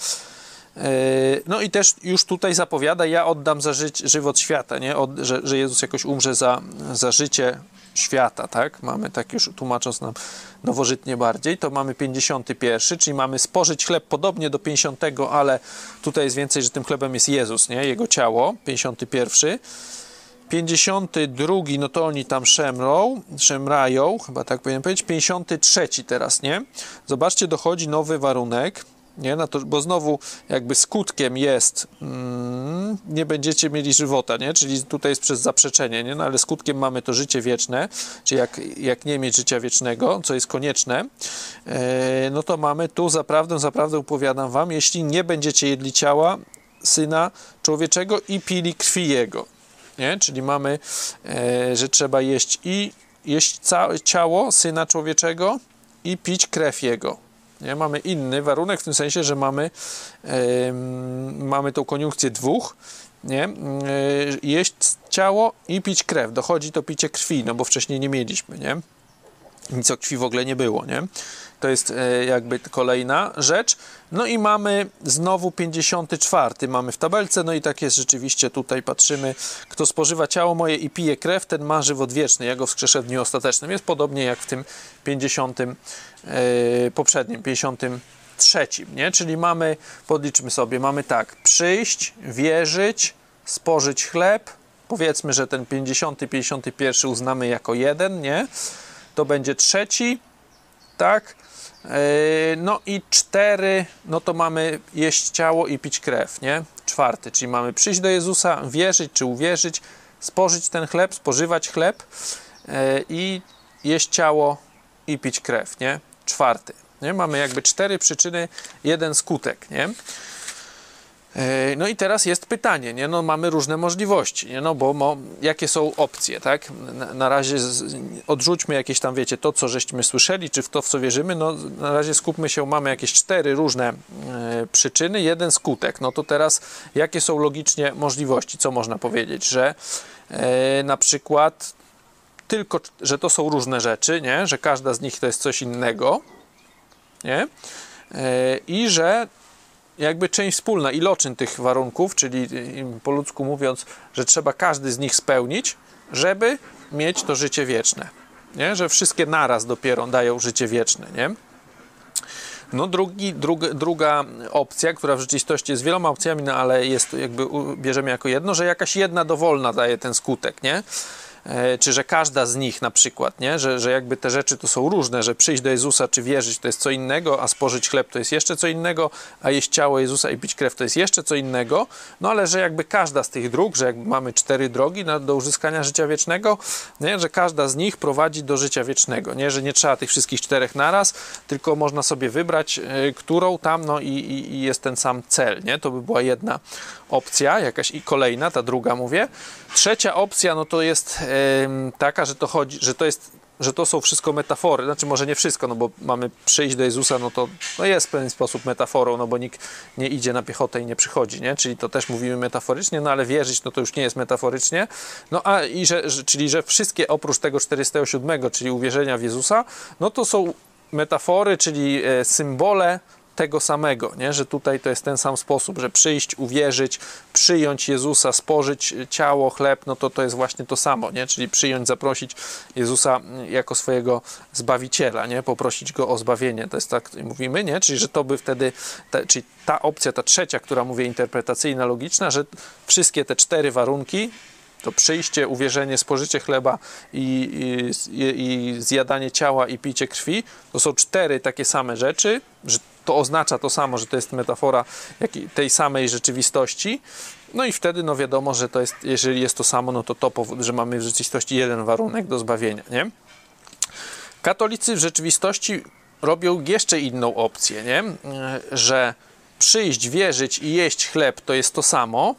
E, No i też już tutaj zapowiada, ja oddam za żyć, żywot świata, nie? Od, że, że Jezus jakoś umrze za, za życie świata, tak? Mamy tak już tłumacząc nam nowożytnie bardziej, to mamy 51, czyli mamy spożyć chleb podobnie do 50, ale tutaj jest więcej, że tym chlebem jest Jezus, nie? Jego ciało, 51. 52, no to oni tam szemrą, szemrają, chyba tak powinien powiedzieć. 53 teraz, nie? Zobaczcie, dochodzi nowy warunek, nie? No to, bo znowu jakby skutkiem jest mm, nie będziecie mieli żywota, nie? Czyli tutaj jest przez zaprzeczenie, nie? No ale skutkiem mamy to życie wieczne, czyli jak, jak nie mieć życia wiecznego, co jest konieczne, e, no to mamy tu zaprawdę, zaprawdę powiadam wam, jeśli nie będziecie jedli ciała Syna Człowieczego i pili krwi Jego, nie? Czyli mamy, e, że trzeba jeść i jeść całe ciało Syna Człowieczego i pić krew Jego. Nie? Mamy inny warunek w tym sensie, że mamy, mamy tą koniunkcję dwóch, nie? E, jeść ciało i pić krew. Dochodzi to picie krwi, no bo wcześniej nie mieliśmy, nie? Nic o krwi w ogóle nie było, nie? To jest e, jakby kolejna rzecz. No i mamy znowu 54. Mamy w tabelce, no i tak jest rzeczywiście tutaj patrzymy. Kto spożywa ciało moje i pije krew, ten ma żywot wieczny. Ja go wskrzeszę w dniu ostatecznym. Jest podobnie jak w tym 50. E, poprzednim, 53. Nie? Czyli mamy, podliczmy sobie, mamy tak, przyjść, wierzyć, spożyć chleb. Powiedzmy, że ten 50, 51 uznamy jako jeden, nie? To będzie trzeci, tak? E, No i cztery, no to mamy jeść ciało i pić krew, nie? Czwarty, czyli mamy przyjść do Jezusa, wierzyć czy uwierzyć, spożyć ten chleb, spożywać chleb e, i jeść ciało i pić krew, nie? Czwarty, nie? Mamy jakby cztery przyczyny, jeden skutek, nie? E, No i teraz jest pytanie, nie? No mamy różne możliwości, nie? No bo mo, jakie są opcje, tak? Na, na razie z, odrzućmy jakieś tam, wiecie, to, co żeśmy słyszeli, czy w to, w co wierzymy, no na razie skupmy się, mamy jakieś cztery różne e, przyczyny, jeden skutek. No to teraz jakie są logicznie możliwości, co można powiedzieć, że e, na przykład tylko, że to są różne rzeczy, nie? Że każda z nich to jest coś innego, nie? E, I że jakby część wspólna, iloczyn tych warunków, czyli po ludzku mówiąc, że trzeba każdy z nich spełnić, żeby mieć to życie wieczne. Nie? Że wszystkie naraz dopiero dają życie wieczne. Nie? No drugi, drug, druga opcja, która w rzeczywistości jest wieloma opcjami, no ale jest jakby bierzemy jako jedno, że jakaś jedna dowolna daje ten skutek, nie? E, czy że każda z nich na przykład, nie? Że, że jakby te rzeczy to są różne, że przyjść do Jezusa czy wierzyć to jest co innego, a spożyć chleb to jest jeszcze co innego, a jeść ciało Jezusa i pić krew to jest jeszcze co innego, no ale że jakby każda z tych dróg, że jakby mamy cztery drogi na, do uzyskania życia wiecznego, nie? że każda z nich prowadzi do życia wiecznego, nie? Że nie trzeba tych wszystkich czterech naraz, tylko można sobie wybrać, e, którą tam, no i, i, i jest ten sam cel, nie? To by była jedna opcja, jakaś i kolejna, ta druga mówię. Trzecia opcja, no to jest em, taka, że to chodzi, że to jest że to są wszystko metafory, znaczy może nie wszystko, no bo mamy przyjść do Jezusa, no to no jest w pewien sposób metaforą, no bo nikt nie idzie na piechotę i nie przychodzi, nie? Czyli to też mówimy metaforycznie, no ale wierzyć, no to już nie jest metaforycznie. No a i że, że czyli że wszystkie oprócz tego 407, czyli uwierzenia w Jezusa, no to są metafory, czyli e, symbole tego samego, nie? że tutaj to jest ten sam sposób, że przyjść, uwierzyć, przyjąć Jezusa, spożyć ciało, chleb, no to to jest właśnie to samo, nie? czyli przyjąć, zaprosić Jezusa jako swojego Zbawiciela, nie? poprosić Go o zbawienie, to jest tak mówimy, nie? czyli że to by wtedy, czyli ta opcja, ta trzecia, która mówię interpretacyjna, logiczna, że wszystkie te cztery warunki to przyjście, uwierzenie, spożycie chleba i, i, i zjadanie ciała i picie krwi, to są cztery takie same rzeczy, że to oznacza to samo, że to jest metafora tej samej rzeczywistości. No i wtedy no wiadomo, że to jest, jeżeli jest to samo, no to to powód, że mamy w rzeczywistości jeden warunek do zbawienia, nie? Katolicy w rzeczywistości robią jeszcze inną opcję, nie? Że przyjść, wierzyć i jeść chleb to jest to samo,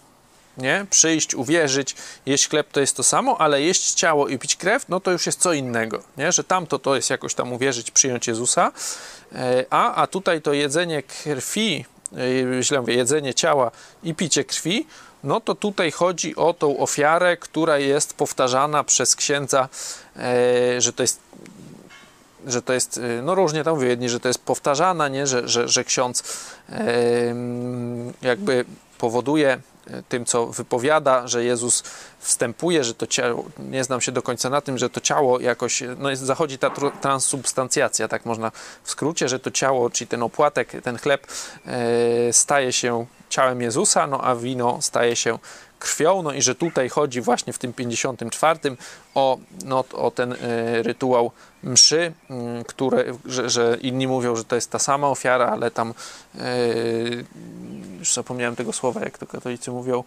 nie? Przyjść, uwierzyć, jeść chleb to jest to samo, ale jeść ciało i pić krew, no to już jest co innego, nie? Że tamto to jest jakoś tam uwierzyć, przyjąć Jezusa, a, a tutaj to jedzenie krwi, e, źle mówię, jedzenie ciała i picie krwi, no to tutaj chodzi o tą ofiarę, która jest powtarzana przez księdza, e, że to jest że to jest, no różnie tam mówię, jedni, że to jest powtarzana, nie? Że, że, że ksiądz jakby powoduje tym, co wypowiada, że Jezus wstępuje, że to ciało, nie znam się do końca na tym, że to ciało jakoś, no jest, zachodzi ta tr- transsubstancjacja, tak można w skrócie, że to ciało, czyli ten opłatek, ten chleb e, staje się ciałem Jezusa, no a wino staje się krwią, no i że tutaj chodzi właśnie w tym 54 o, no, o ten y, rytuał mszy, y, które, że, że inni mówią, że to jest ta sama ofiara, ale tam y, już zapomniałem tego słowa, jak to katolicy mówią,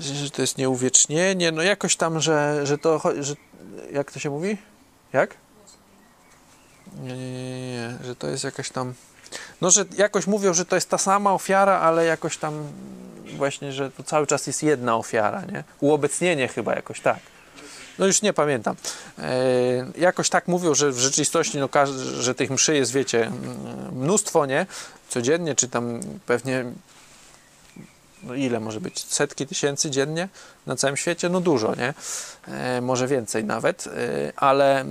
że to jest nieuwiecznienie, no jakoś tam, że, że to, że, jak to się mówi? Jak? Nie, nie, nie, nie, że to jest jakaś tam, no, że jakoś mówią, że to jest ta sama ofiara, ale jakoś tam właśnie, że to cały czas jest jedna ofiara, nie? Uobecnienie chyba jakoś tak. No już nie pamiętam. E, jakoś tak mówią, że w rzeczywistości, no, że tych mszy jest, wiecie, mnóstwo, nie? Codziennie, czy tam pewnie no ile może być? Setki tysięcy dziennie na całym świecie? No dużo, nie? E, może więcej nawet, e, ale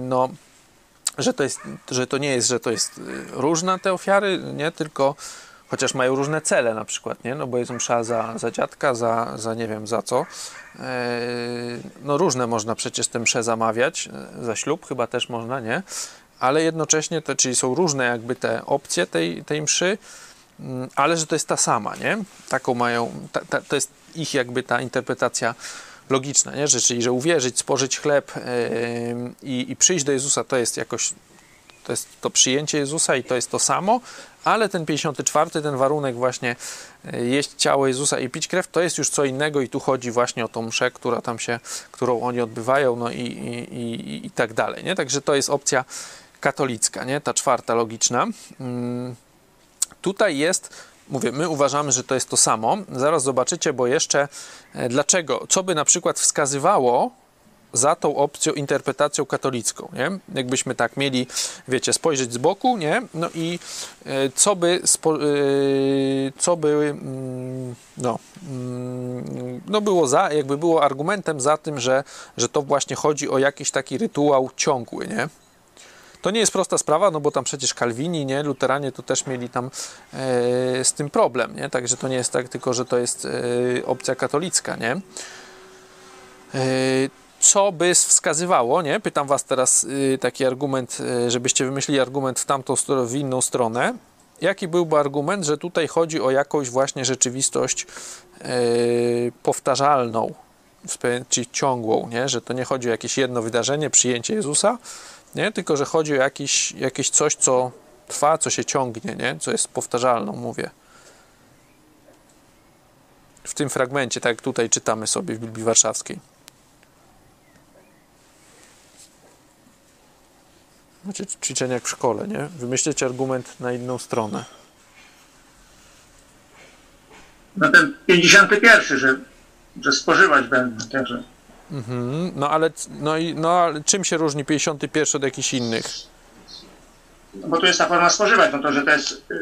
no że to, jest, że to nie jest, że to jest różne te ofiary, nie? Tylko chociaż mają różne cele na przykład, nie? No bo jest msza za, za dziadka, za, za nie wiem za co. No różne można przecież te msze zamawiać, za ślub chyba też można, nie? Ale jednocześnie, te, czyli są różne jakby te opcje tej, tej mszy, ale że to jest ta sama, nie? Taką mają, ta, ta, to jest ich jakby ta interpretacja logiczna, nie? Że, czyli że uwierzyć, spożyć chleb yy, i, i przyjść do Jezusa to jest jakoś To jest to przyjęcie Jezusa i to jest to samo, ale ten 54, ten warunek właśnie e, jeść ciało Jezusa i pić krew, to jest już co innego i tu chodzi właśnie o tą mszę, która tam się, którą oni odbywają, no i, i, i, i tak dalej, nie? Także to jest opcja katolicka, nie? Ta czwarta logiczna. Mm, tutaj jest, mówię, my uważamy, że to jest to samo. Zaraz zobaczycie, bo jeszcze e, dlaczego, co by na przykład wskazywało za tą opcją, interpretacją katolicką, nie? Jakbyśmy tak mieli, wiecie, spojrzeć z boku, nie? No i e, co by, spo, e, co by, mm, no, mm, no było za, jakby było argumentem za tym, że, że to właśnie chodzi o jakiś taki rytuał ciągły, nie? To nie jest prosta sprawa, no bo tam przecież Kalwini, nie, luteranie to też mieli tam e, z tym problem, nie? Także to nie jest tak tylko, że to jest e, opcja katolicka, nie? E, co by wskazywało, nie? Pytam was teraz y, taki argument, y, żebyście wymyślili argument w tamtą stronę, w inną stronę. Jaki byłby argument, że tutaj chodzi o jakąś właśnie rzeczywistość y, powtarzalną, czyli ciągłą, nie? Że to nie chodzi o jakieś jedno wydarzenie, przyjęcie Jezusa, nie? Tylko, że chodzi o jakieś, jakieś coś, co trwa, co się ciągnie, nie? Co jest powtarzalną, mówię. W tym fragmencie, tak jak tutaj czytamy sobie w Biblii Warszawskiej. Macie ćwiczenia jak w szkole, nie? Wymyślicie argument na inną stronę. No ten 51, że, że spożywać będą, także. Mhm. No ale no i no, ale czym się różni 51 od jakichś innych? No bo tu jest ta forma spożywać, no to że to jest y,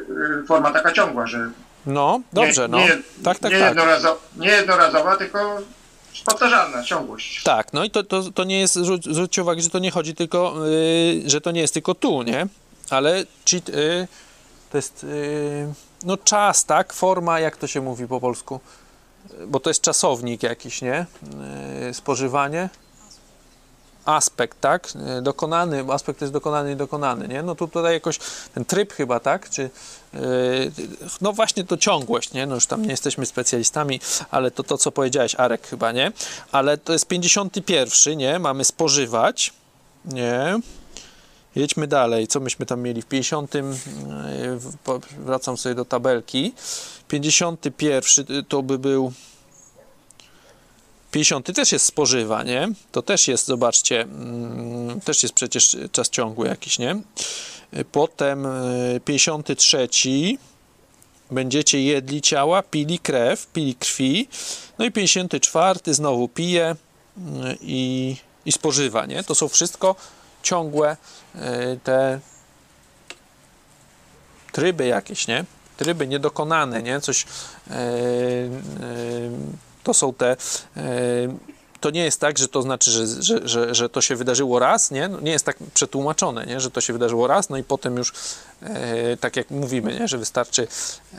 y, forma taka ciągła, że No, dobrze, nie, no. nie, tak, tak, nie, tak. Jednorazo, nie jednorazowa, tylko powtarzalna ciągłość. Tak, no i to, to, to nie jest, zwróć- zwróćcie uwagę, że to nie chodzi tylko, yy, że to nie jest tylko tu, nie? Ale cheat, yy, to jest, yy, no czas, tak? Forma, jak to się mówi po polsku? Bo to jest czasownik jakiś, nie? Yy, spożywanie. Aspekt, tak? Yy, Dokonany, aspekt jest dokonany i dokonany, nie? No tu tutaj jakoś ten tryb chyba, tak? Czy, yy, no właśnie to ciągłość, nie? No już tam nie jesteśmy specjalistami, ale to to, co powiedziałeś, Arek chyba, nie? Ale to jest 51, nie? Mamy spożywać, nie? Jedźmy dalej. Co myśmy tam mieli w 50? yy, w- po- Wracam sobie do tabelki. 51 to by był 50 też jest spożywa, nie? To też jest, zobaczcie, mm, też jest przecież czas ciągły jakiś, nie? Y, Potem y, 53 będziecie jedli ciała, pili krew, pili krwi. No i 54 znowu pije y, i, i spożywa, nie? To są wszystko ciągłe y, te tryby jakieś, nie? Tryby niedokonane, nie? Coś e, e, to są te e, to nie jest tak, że to znaczy, że, że, że, że to się wydarzyło raz, nie? No, nie jest tak przetłumaczone, nie? Że to się wydarzyło raz, no i potem już e, tak jak mówimy, nie? Że wystarczy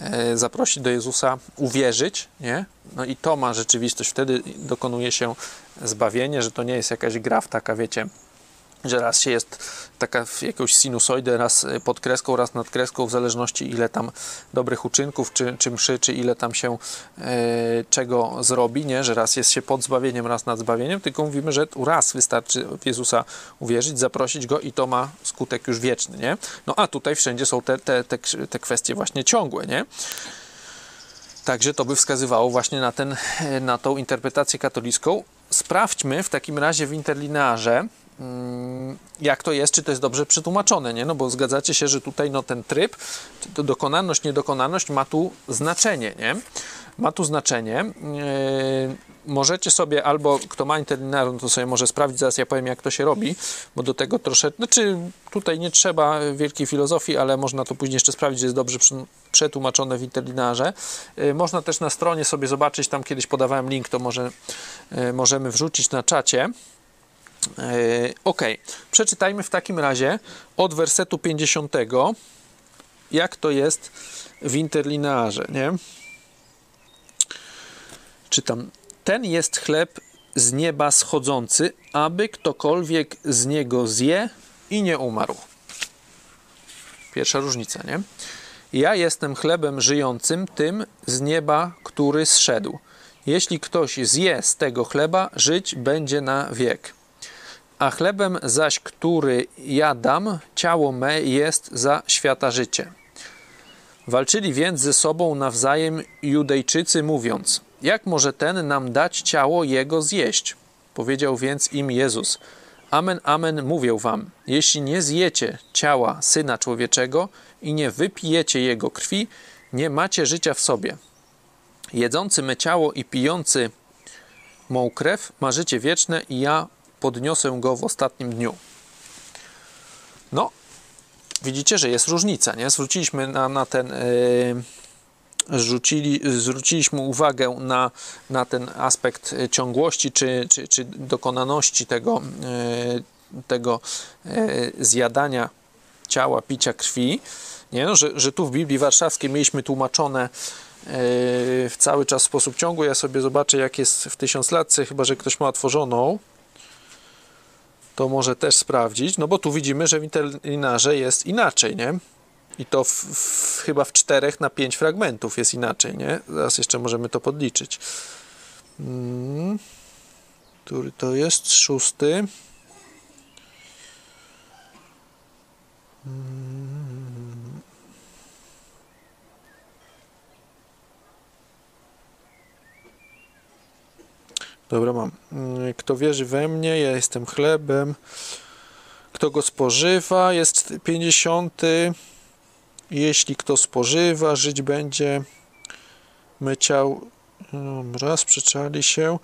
e, zaprosić do Jezusa, uwierzyć, nie? No i to ma rzeczywistość, wtedy dokonuje się zbawienie, że to nie jest jakaś gra w taka, wiecie, że raz się jest taka w jakąś sinusoidę, raz pod kreską, raz nad kreską, w zależności ile tam dobrych uczynków, czy, czy mszy, czy ile tam się e, czego zrobi, nie? że raz jest się pod zbawieniem, raz nad zbawieniem, tylko mówimy, że raz wystarczy w Jezusa uwierzyć, zaprosić Go i to ma skutek już wieczny, nie? No a tutaj wszędzie są te, te, te, te kwestie właśnie ciągłe, nie? Także to by wskazywało właśnie na, ten, na tą interpretację katolicką. Sprawdźmy w takim razie w interlinearze, jak to jest, czy to jest dobrze przetłumaczone, nie? No bo zgadzacie się, że tutaj no, ten tryb, czy to dokonalność, niedokonalność ma tu znaczenie, nie? Ma tu znaczenie. Yy, możecie sobie, albo kto ma interlinear, no to sobie może sprawdzić, zaraz ja powiem, jak to się robi, bo do tego troszeczkę, znaczy tutaj nie trzeba wielkiej filozofii, ale można to później jeszcze sprawdzić, że jest dobrze przetłumaczone w interlinearze. Yy, można też na stronie sobie zobaczyć, tam kiedyś podawałem link, to może yy, możemy wrzucić na czacie. Yy, ok, przeczytajmy w takim razie od wersetu 50, jak to jest w interlinearze, nie? Czytam. Ten jest chleb z nieba schodzący, aby ktokolwiek z niego zje i nie umarł. Pierwsza różnica, nie? Ja jestem chlebem żyjącym, tym z nieba, który zszedł. Jeśli ktoś zje z tego chleba, żyć będzie na wiek. A chlebem zaś, który ja dam, ciało me jest za świata życie. Walczyli więc ze sobą nawzajem Judejczycy, mówiąc: Jak może ten nam dać ciało jego zjeść? Powiedział więc im Jezus: Amen, amen, mówię wam: jeśli nie zjecie ciała syna człowieczego i nie wypijecie jego krwi, nie macie życia w sobie. Jedzący me ciało i pijący mą krew ma życie wieczne i ja podniosę go w ostatnim dniu. No, widzicie, że jest różnica, nie? Zwróciliśmy na, na ten. Yy, Zwrócili, zwróciliśmy uwagę na, na ten aspekt ciągłości czy, czy, czy dokonaności tego, yy, tego yy, zjadania ciała, picia krwi. Nie? No, że, że tu w Biblii Warszawskiej mieliśmy tłumaczone w cały czas w sposób ciągły. Ja sobie zobaczę, jak jest w tysiąclatce, chyba że ktoś ma otworzoną to może też sprawdzić, no bo tu widzimy, że w interlinarze jest inaczej, nie? I to w, w, chyba w czterech na pięć fragmentów jest inaczej, nie? Zaraz jeszcze możemy to podliczyć. Hmm. Który to jest? Szósty. Hmm. Dobra, mam. Kto wierzy we mnie, ja jestem chlebem. Kto go spożywa, jest 50. Jeśli kto spożywa, żyć będzie. My ciał. Dobra, sprzeczali się.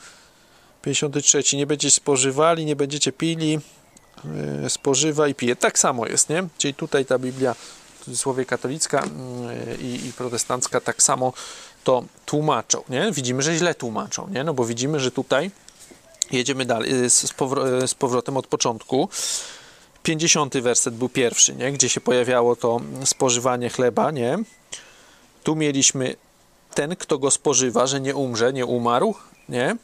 53. Nie będziecie spożywali, nie będziecie pili. Spożywa i pije. Tak samo jest, nie? Czyli tutaj ta Biblia, w cudzysłowie katolicka i, i protestancka, tak samo to tłumaczą, nie? Widzimy, że źle tłumaczą, nie? No bo widzimy, że tutaj jedziemy dalej z, powro- z powrotem od początku. 50 werset był pierwszy, nie? Gdzie się pojawiało to spożywanie chleba, nie? Tu mieliśmy ten, kto go spożywa, że nie umrze, nie umarł, nie?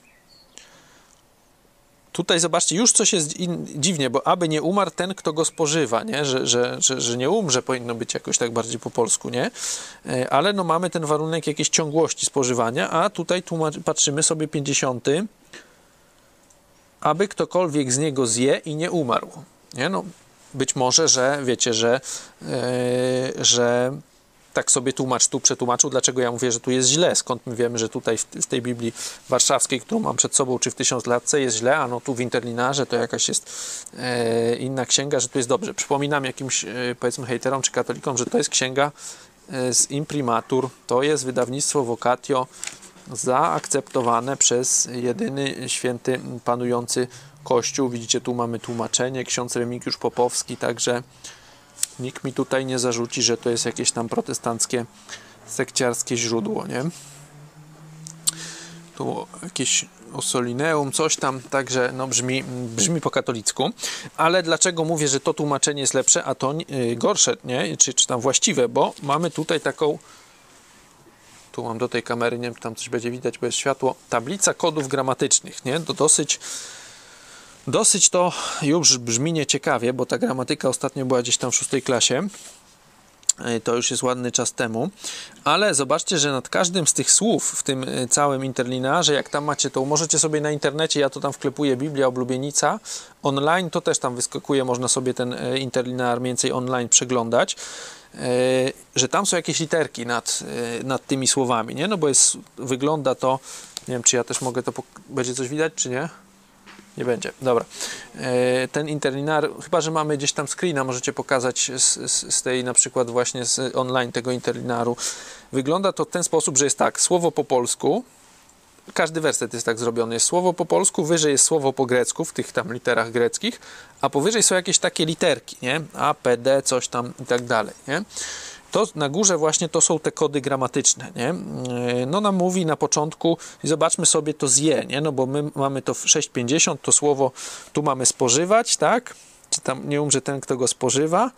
Tutaj zobaczcie, już coś jest in, dziwnie, bo aby nie umarł ten, kto go spożywa, nie? Że, że, że, że nie umrze, powinno być jakoś tak bardziej po polsku, nie? Ale no mamy ten warunek jakiejś ciągłości spożywania, a tutaj tłumacz, patrzymy sobie 50. Aby ktokolwiek z niego zje i nie umarł. Nie? No, być może, że wiecie, że, yy, że tak sobie tłumacz tu przetłumaczył, dlaczego ja mówię, że tu jest źle, skąd my wiemy, że tutaj w, w tej Biblii warszawskiej, którą mam przed sobą, czy w tysiąclatce jest źle, a no tu w Interlinarze to jakaś jest e, inna księga, że tu jest dobrze. Przypominam jakimś, e, powiedzmy, hejterom czy katolikom, że to jest księga e, z imprimatur, to jest wydawnictwo Vocatio zaakceptowane przez jedyny święty panujący Kościół. Widzicie, tu mamy tłumaczenie, ksiądz Remigiusz Popowski, także nikt mi tutaj nie zarzuci, że to jest jakieś tam protestanckie, sekciarskie źródło, nie? Tu jakieś Osolineum, coś tam, także no brzmi, brzmi po katolicku. Ale dlaczego mówię, że to tłumaczenie jest lepsze, a to yy, gorsze, nie? Czy, czy tam właściwe? Bo mamy tutaj taką tu mam do tej kamery, nie wiem, czy tam coś będzie widać, bo jest światło, tablica kodów gramatycznych, nie? To dosyć Dosyć to już brzmi nieciekawie, bo ta gramatyka ostatnio była gdzieś tam w szóstej klasie. To już jest ładny czas temu, ale zobaczcie, że nad każdym z tych słów w tym całym interlinearze, jak tam macie to, możecie sobie na internecie, ja to tam wklepuję Biblia Oblubienica, online to też tam wyskakuje, można sobie ten interlinear mniej więcej online przeglądać, że tam są jakieś literki nad, nad tymi słowami, nie? No bo jest, wygląda to, nie wiem, czy ja też mogę to, będzie coś widać, czy nie? Nie będzie, dobra. Ten interlinar, chyba że mamy gdzieś tam screena, możecie pokazać z, z, tej na przykład właśnie z online tego interlinaru. Wygląda to w ten sposób, że jest tak, słowo po polsku, każdy werset jest tak zrobiony, jest słowo po polsku, wyżej jest słowo po grecku, w tych tam literach greckich, a powyżej są jakieś takie literki, nie? A, P, D, coś tam i tak dalej, nie? To na górze właśnie to są te kody gramatyczne, nie? No nam mówi na początku, zobaczmy sobie to zje, nie? No bo my mamy to w 6,50, to słowo tu mamy spożywać, tak? Czy tam nie umrze ten, kto go spożywa,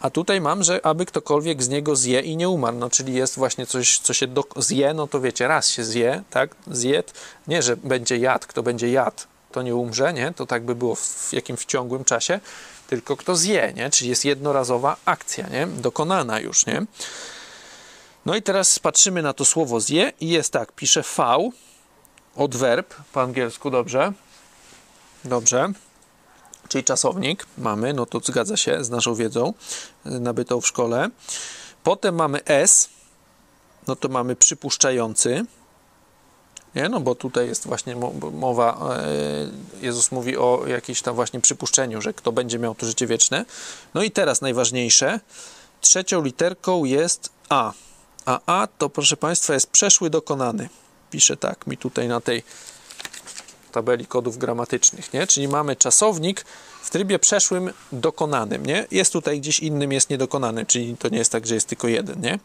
a tutaj mam, że aby ktokolwiek z niego zje i nie umarł, no czyli jest właśnie coś, co się do, zje, no to wiecie, raz się zje, tak? Zjed, nie, że będzie jadł, kto będzie jadł, to nie umrze, nie? To tak by było w, w jakimś ciągłym czasie, tylko kto zje, nie? Czyli jest jednorazowa akcja, nie? Dokonana już, nie? No i teraz patrzymy na to słowo zje i jest tak, pisze V od verb po angielsku, dobrze? Dobrze. czyli czasownik mamy, no to zgadza się z naszą wiedzą y, nabytą w szkole. Potem mamy S, no to mamy przypuszczający, nie? No bo tutaj jest właśnie mo- mowa, e, Jezus mówi o jakimś tam właśnie przypuszczeniu, że kto będzie miał to życie wieczne. No i teraz najważniejsze, trzecią literką jest A. A A to proszę Państwa jest przeszły dokonany. Pisze tak mi tutaj na tej tabeli kodów gramatycznych, nie? Czyli mamy czasownik w trybie przeszłym dokonanym, nie? Jest tutaj gdzieś innym jest niedokonany, czyli to nie jest tak, że jest tylko jeden, nie?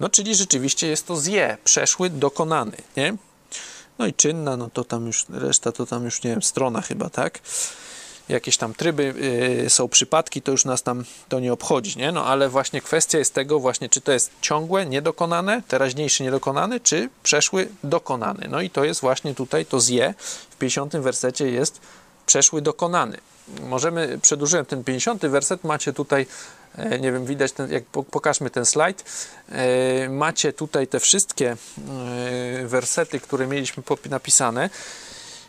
No czyli rzeczywiście jest to zje, przeszły dokonany, nie? No i czynna, no to tam już, reszta to tam już, nie wiem, strona chyba, tak? Jakieś tam tryby yy, są przypadki, to już nas tam to nie obchodzi, nie? No ale właśnie kwestia jest tego właśnie, czy to jest ciągłe, niedokonane, teraźniejszy niedokonany, czy przeszły dokonany. No i to jest właśnie tutaj, to zje w 50 wersecie jest przeszły dokonany. Możemy, przedłużyłem ten 50 werset, macie tutaj, nie wiem, widać, ten, jak po- pokażmy ten slajd, e, macie tutaj te wszystkie e, wersety, które mieliśmy napisane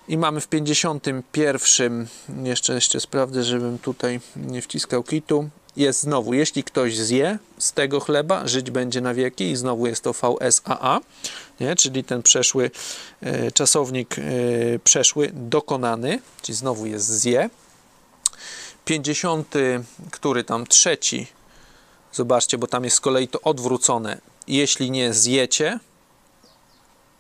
i mamy w 51, jeszcze, jeszcze sprawdzę, żebym tutaj nie wciskał kitu, jest znowu, jeśli ktoś zje z tego chleba, żyć będzie na wieki i znowu jest to VSAA, nie? czyli ten przeszły e, czasownik e, przeszły dokonany, czyli znowu jest zje. 50, który tam trzeci, zobaczcie, bo tam jest z kolei to odwrócone. Jeśli nie zjecie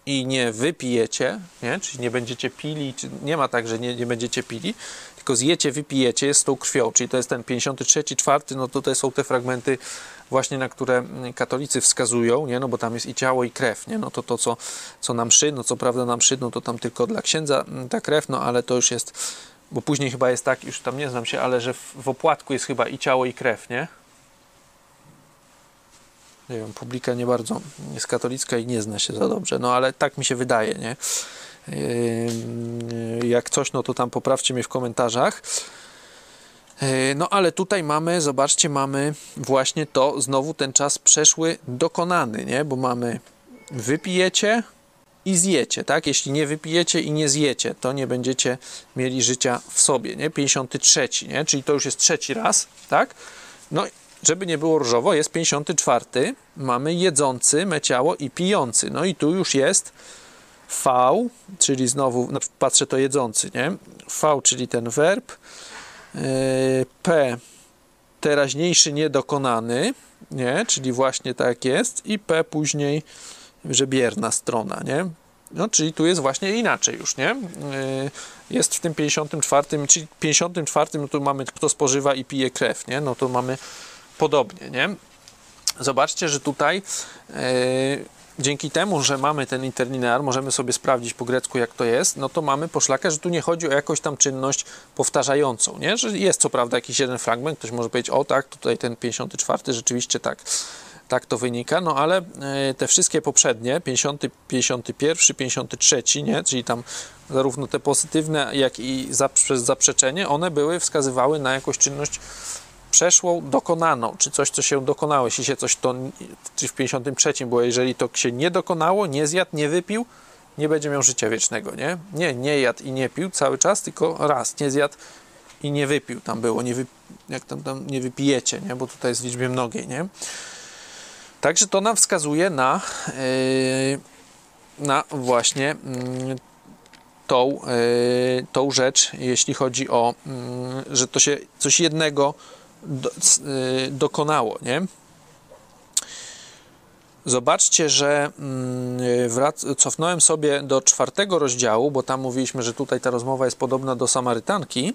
i nie wypijecie, nie? czyli nie będziecie pili, nie ma tak, że nie, nie będziecie pili, tylko zjecie, wypijecie, jest z tą krwią, czyli to jest ten 53, 4, no tutaj są te fragmenty właśnie, na które mm, katolicy wskazują, nie? no bo tam jest i ciało i krew, nie? no to to, co, co nam mszy, no co prawda nam mszy, no to tam tylko dla księdza mm, ta krew, no ale to już jest, bo później chyba jest tak, już tam nie znam się, ale że w, w opłatku jest chyba i ciało i krew, nie? Nie wiem, publika nie bardzo jest katolicka i nie zna się za dobrze, no ale tak mi się wydaje, nie? Jak coś, no to tam poprawcie mnie w komentarzach. Yy, No ale tutaj mamy, zobaczcie, mamy właśnie to, znowu ten czas przeszły dokonany, nie? Bo mamy wypijecie i zjecie, tak? Jeśli nie wypijecie i nie zjecie, to nie będziecie mieli życia w sobie, nie? 53, nie? Czyli to już jest trzeci raz, tak? No, żeby nie było różowo, jest 54, mamy jedzący me ciało i pijący. No i tu już jest V, czyli znowu, no, patrzę to jedzący, nie? V, czyli ten werb, yy, P, teraźniejszy niedokonany, nie? Czyli właśnie tak jest i P później, że bierna strona, nie? No, czyli tu jest właśnie inaczej już, nie? Yy, Jest w tym 54, czyli 54 no tu mamy kto spożywa i pije krew, nie? No to mamy podobnie, nie? Zobaczcie, że tutaj yy, dzięki temu, że mamy ten interlinear, możemy sobie sprawdzić po grecku jak to jest, no to mamy poszlakę, że tu nie chodzi o jakąś tam czynność powtarzającą, nie? Że jest co prawda jakiś jeden fragment, ktoś może powiedzieć, o tak, tutaj ten 54 rzeczywiście tak, tak to wynika, no ale e, te wszystkie poprzednie, 50, 51, 53, nie? Czyli tam zarówno te pozytywne, jak i za, przez zaprzeczenie, one były, wskazywały na jakąś czynność przeszłą, dokonaną, czy coś, co się dokonało. Jeśli się coś to, czy w 53 było, jeżeli to się nie dokonało, nie zjadł, nie wypił, nie będzie miał życia wiecznego, nie? Nie, nie jadł i nie pił cały czas, tylko raz, nie zjadł i nie wypił, tam było, nie wy, jak tam, tam nie wypijecie, nie? Bo tutaj jest w liczbie mnogiej, nie? Także to nam wskazuje na, yy, na właśnie yy, tą, yy, tą rzecz, jeśli chodzi o, yy, że to się coś jednego yy, dokonało, nie? Zobaczcie, że yy, wrac- cofnąłem sobie do czwartego rozdziału, bo tam mówiliśmy, że tutaj ta rozmowa jest podobna do Samarytanki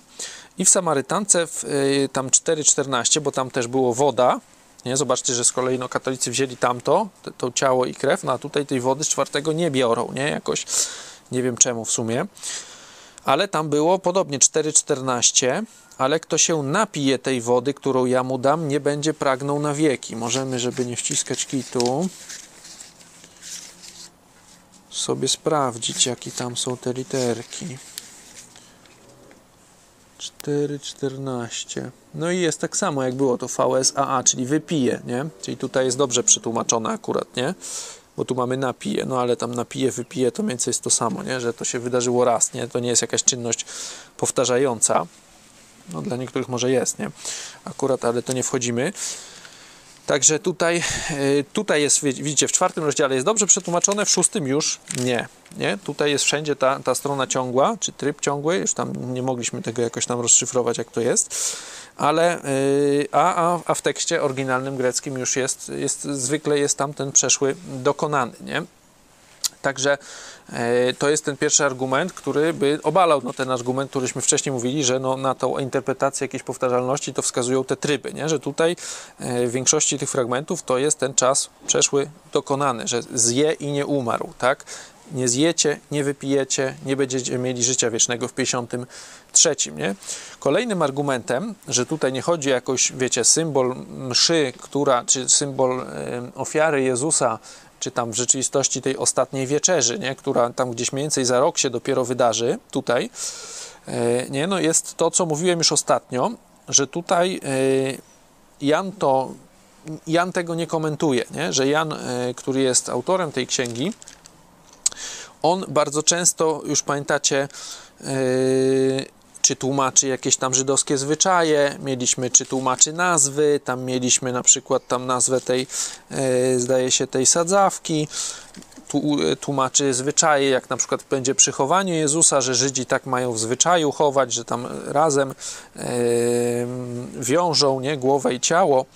i w Samarytance w, tam 4,14, bo tam też było woda, nie? Zobaczcie, że z kolei no, katolicy wzięli tamto, to, ciało i krew, no a tutaj tej wody z czwartego nie biorą, nie? Jakoś nie wiem czemu w sumie. Ale tam było podobnie 4,14, ale kto się napije tej wody, którą ja mu dam, nie będzie pragnął na wieki. Możemy, żeby nie wciskać kitu, sobie sprawdzić, jakie tam są te literki. 4,14. No i jest tak samo, jak było to VSAA, czyli wypije, nie? Czyli tutaj jest dobrze przetłumaczone akurat, nie? Bo tu mamy napije, no ale tam napije, wypije, to mniej więcej jest to samo, nie? Że to się wydarzyło raz, nie? To nie jest jakaś czynność powtarzająca. No dla niektórych może jest, nie? Akurat, ale to nie wchodzimy. Także tutaj, y, tutaj jest, widzicie, w czwartym rozdziale jest dobrze przetłumaczone, w szóstym już nie. nie? Tutaj jest wszędzie ta, ta strona ciągła, czy tryb ciągły, już tam nie mogliśmy tego jakoś tam rozszyfrować, jak to jest, ale yy, a, a, a w tekście oryginalnym greckim już jest, jest, zwykle jest tam ten przeszły dokonany, nie? Także to jest ten pierwszy argument, który by obalał no, ten argument, któryśmy wcześniej mówili, że no, na tą interpretację jakiejś powtarzalności to wskazują te tryby, nie? że tutaj e, w większości tych fragmentów to jest ten czas przeszły dokonany, że zje i nie umarł, tak? Nie zjecie, nie wypijecie, nie będziecie mieli życia wiecznego w 53. Nie? Kolejnym argumentem, że tutaj nie chodzi o jakoś, wiecie, symbol mszy, która, czy symbol e, ofiary Jezusa czy tam w rzeczywistości tej ostatniej wieczerzy, nie? która tam gdzieś mniej więcej za rok się dopiero wydarzy, tutaj, e, nie? No jest to, co mówiłem już ostatnio, że tutaj e, Jan to Jan tego nie komentuje, nie? że Jan, e, który jest autorem tej księgi, on bardzo często, już pamiętacie, czy tłumaczy jakieś tam żydowskie zwyczaje, mieliśmy czy tłumaczy nazwy, tam mieliśmy na przykład tam nazwę tej, e, zdaje się, tej sadzawki, tłumaczy zwyczaje, jak na przykład będzie przy chowaniu Jezusa, że Żydzi tak mają w zwyczaju chować, że tam razem e, wiążą nie, głowę i ciało.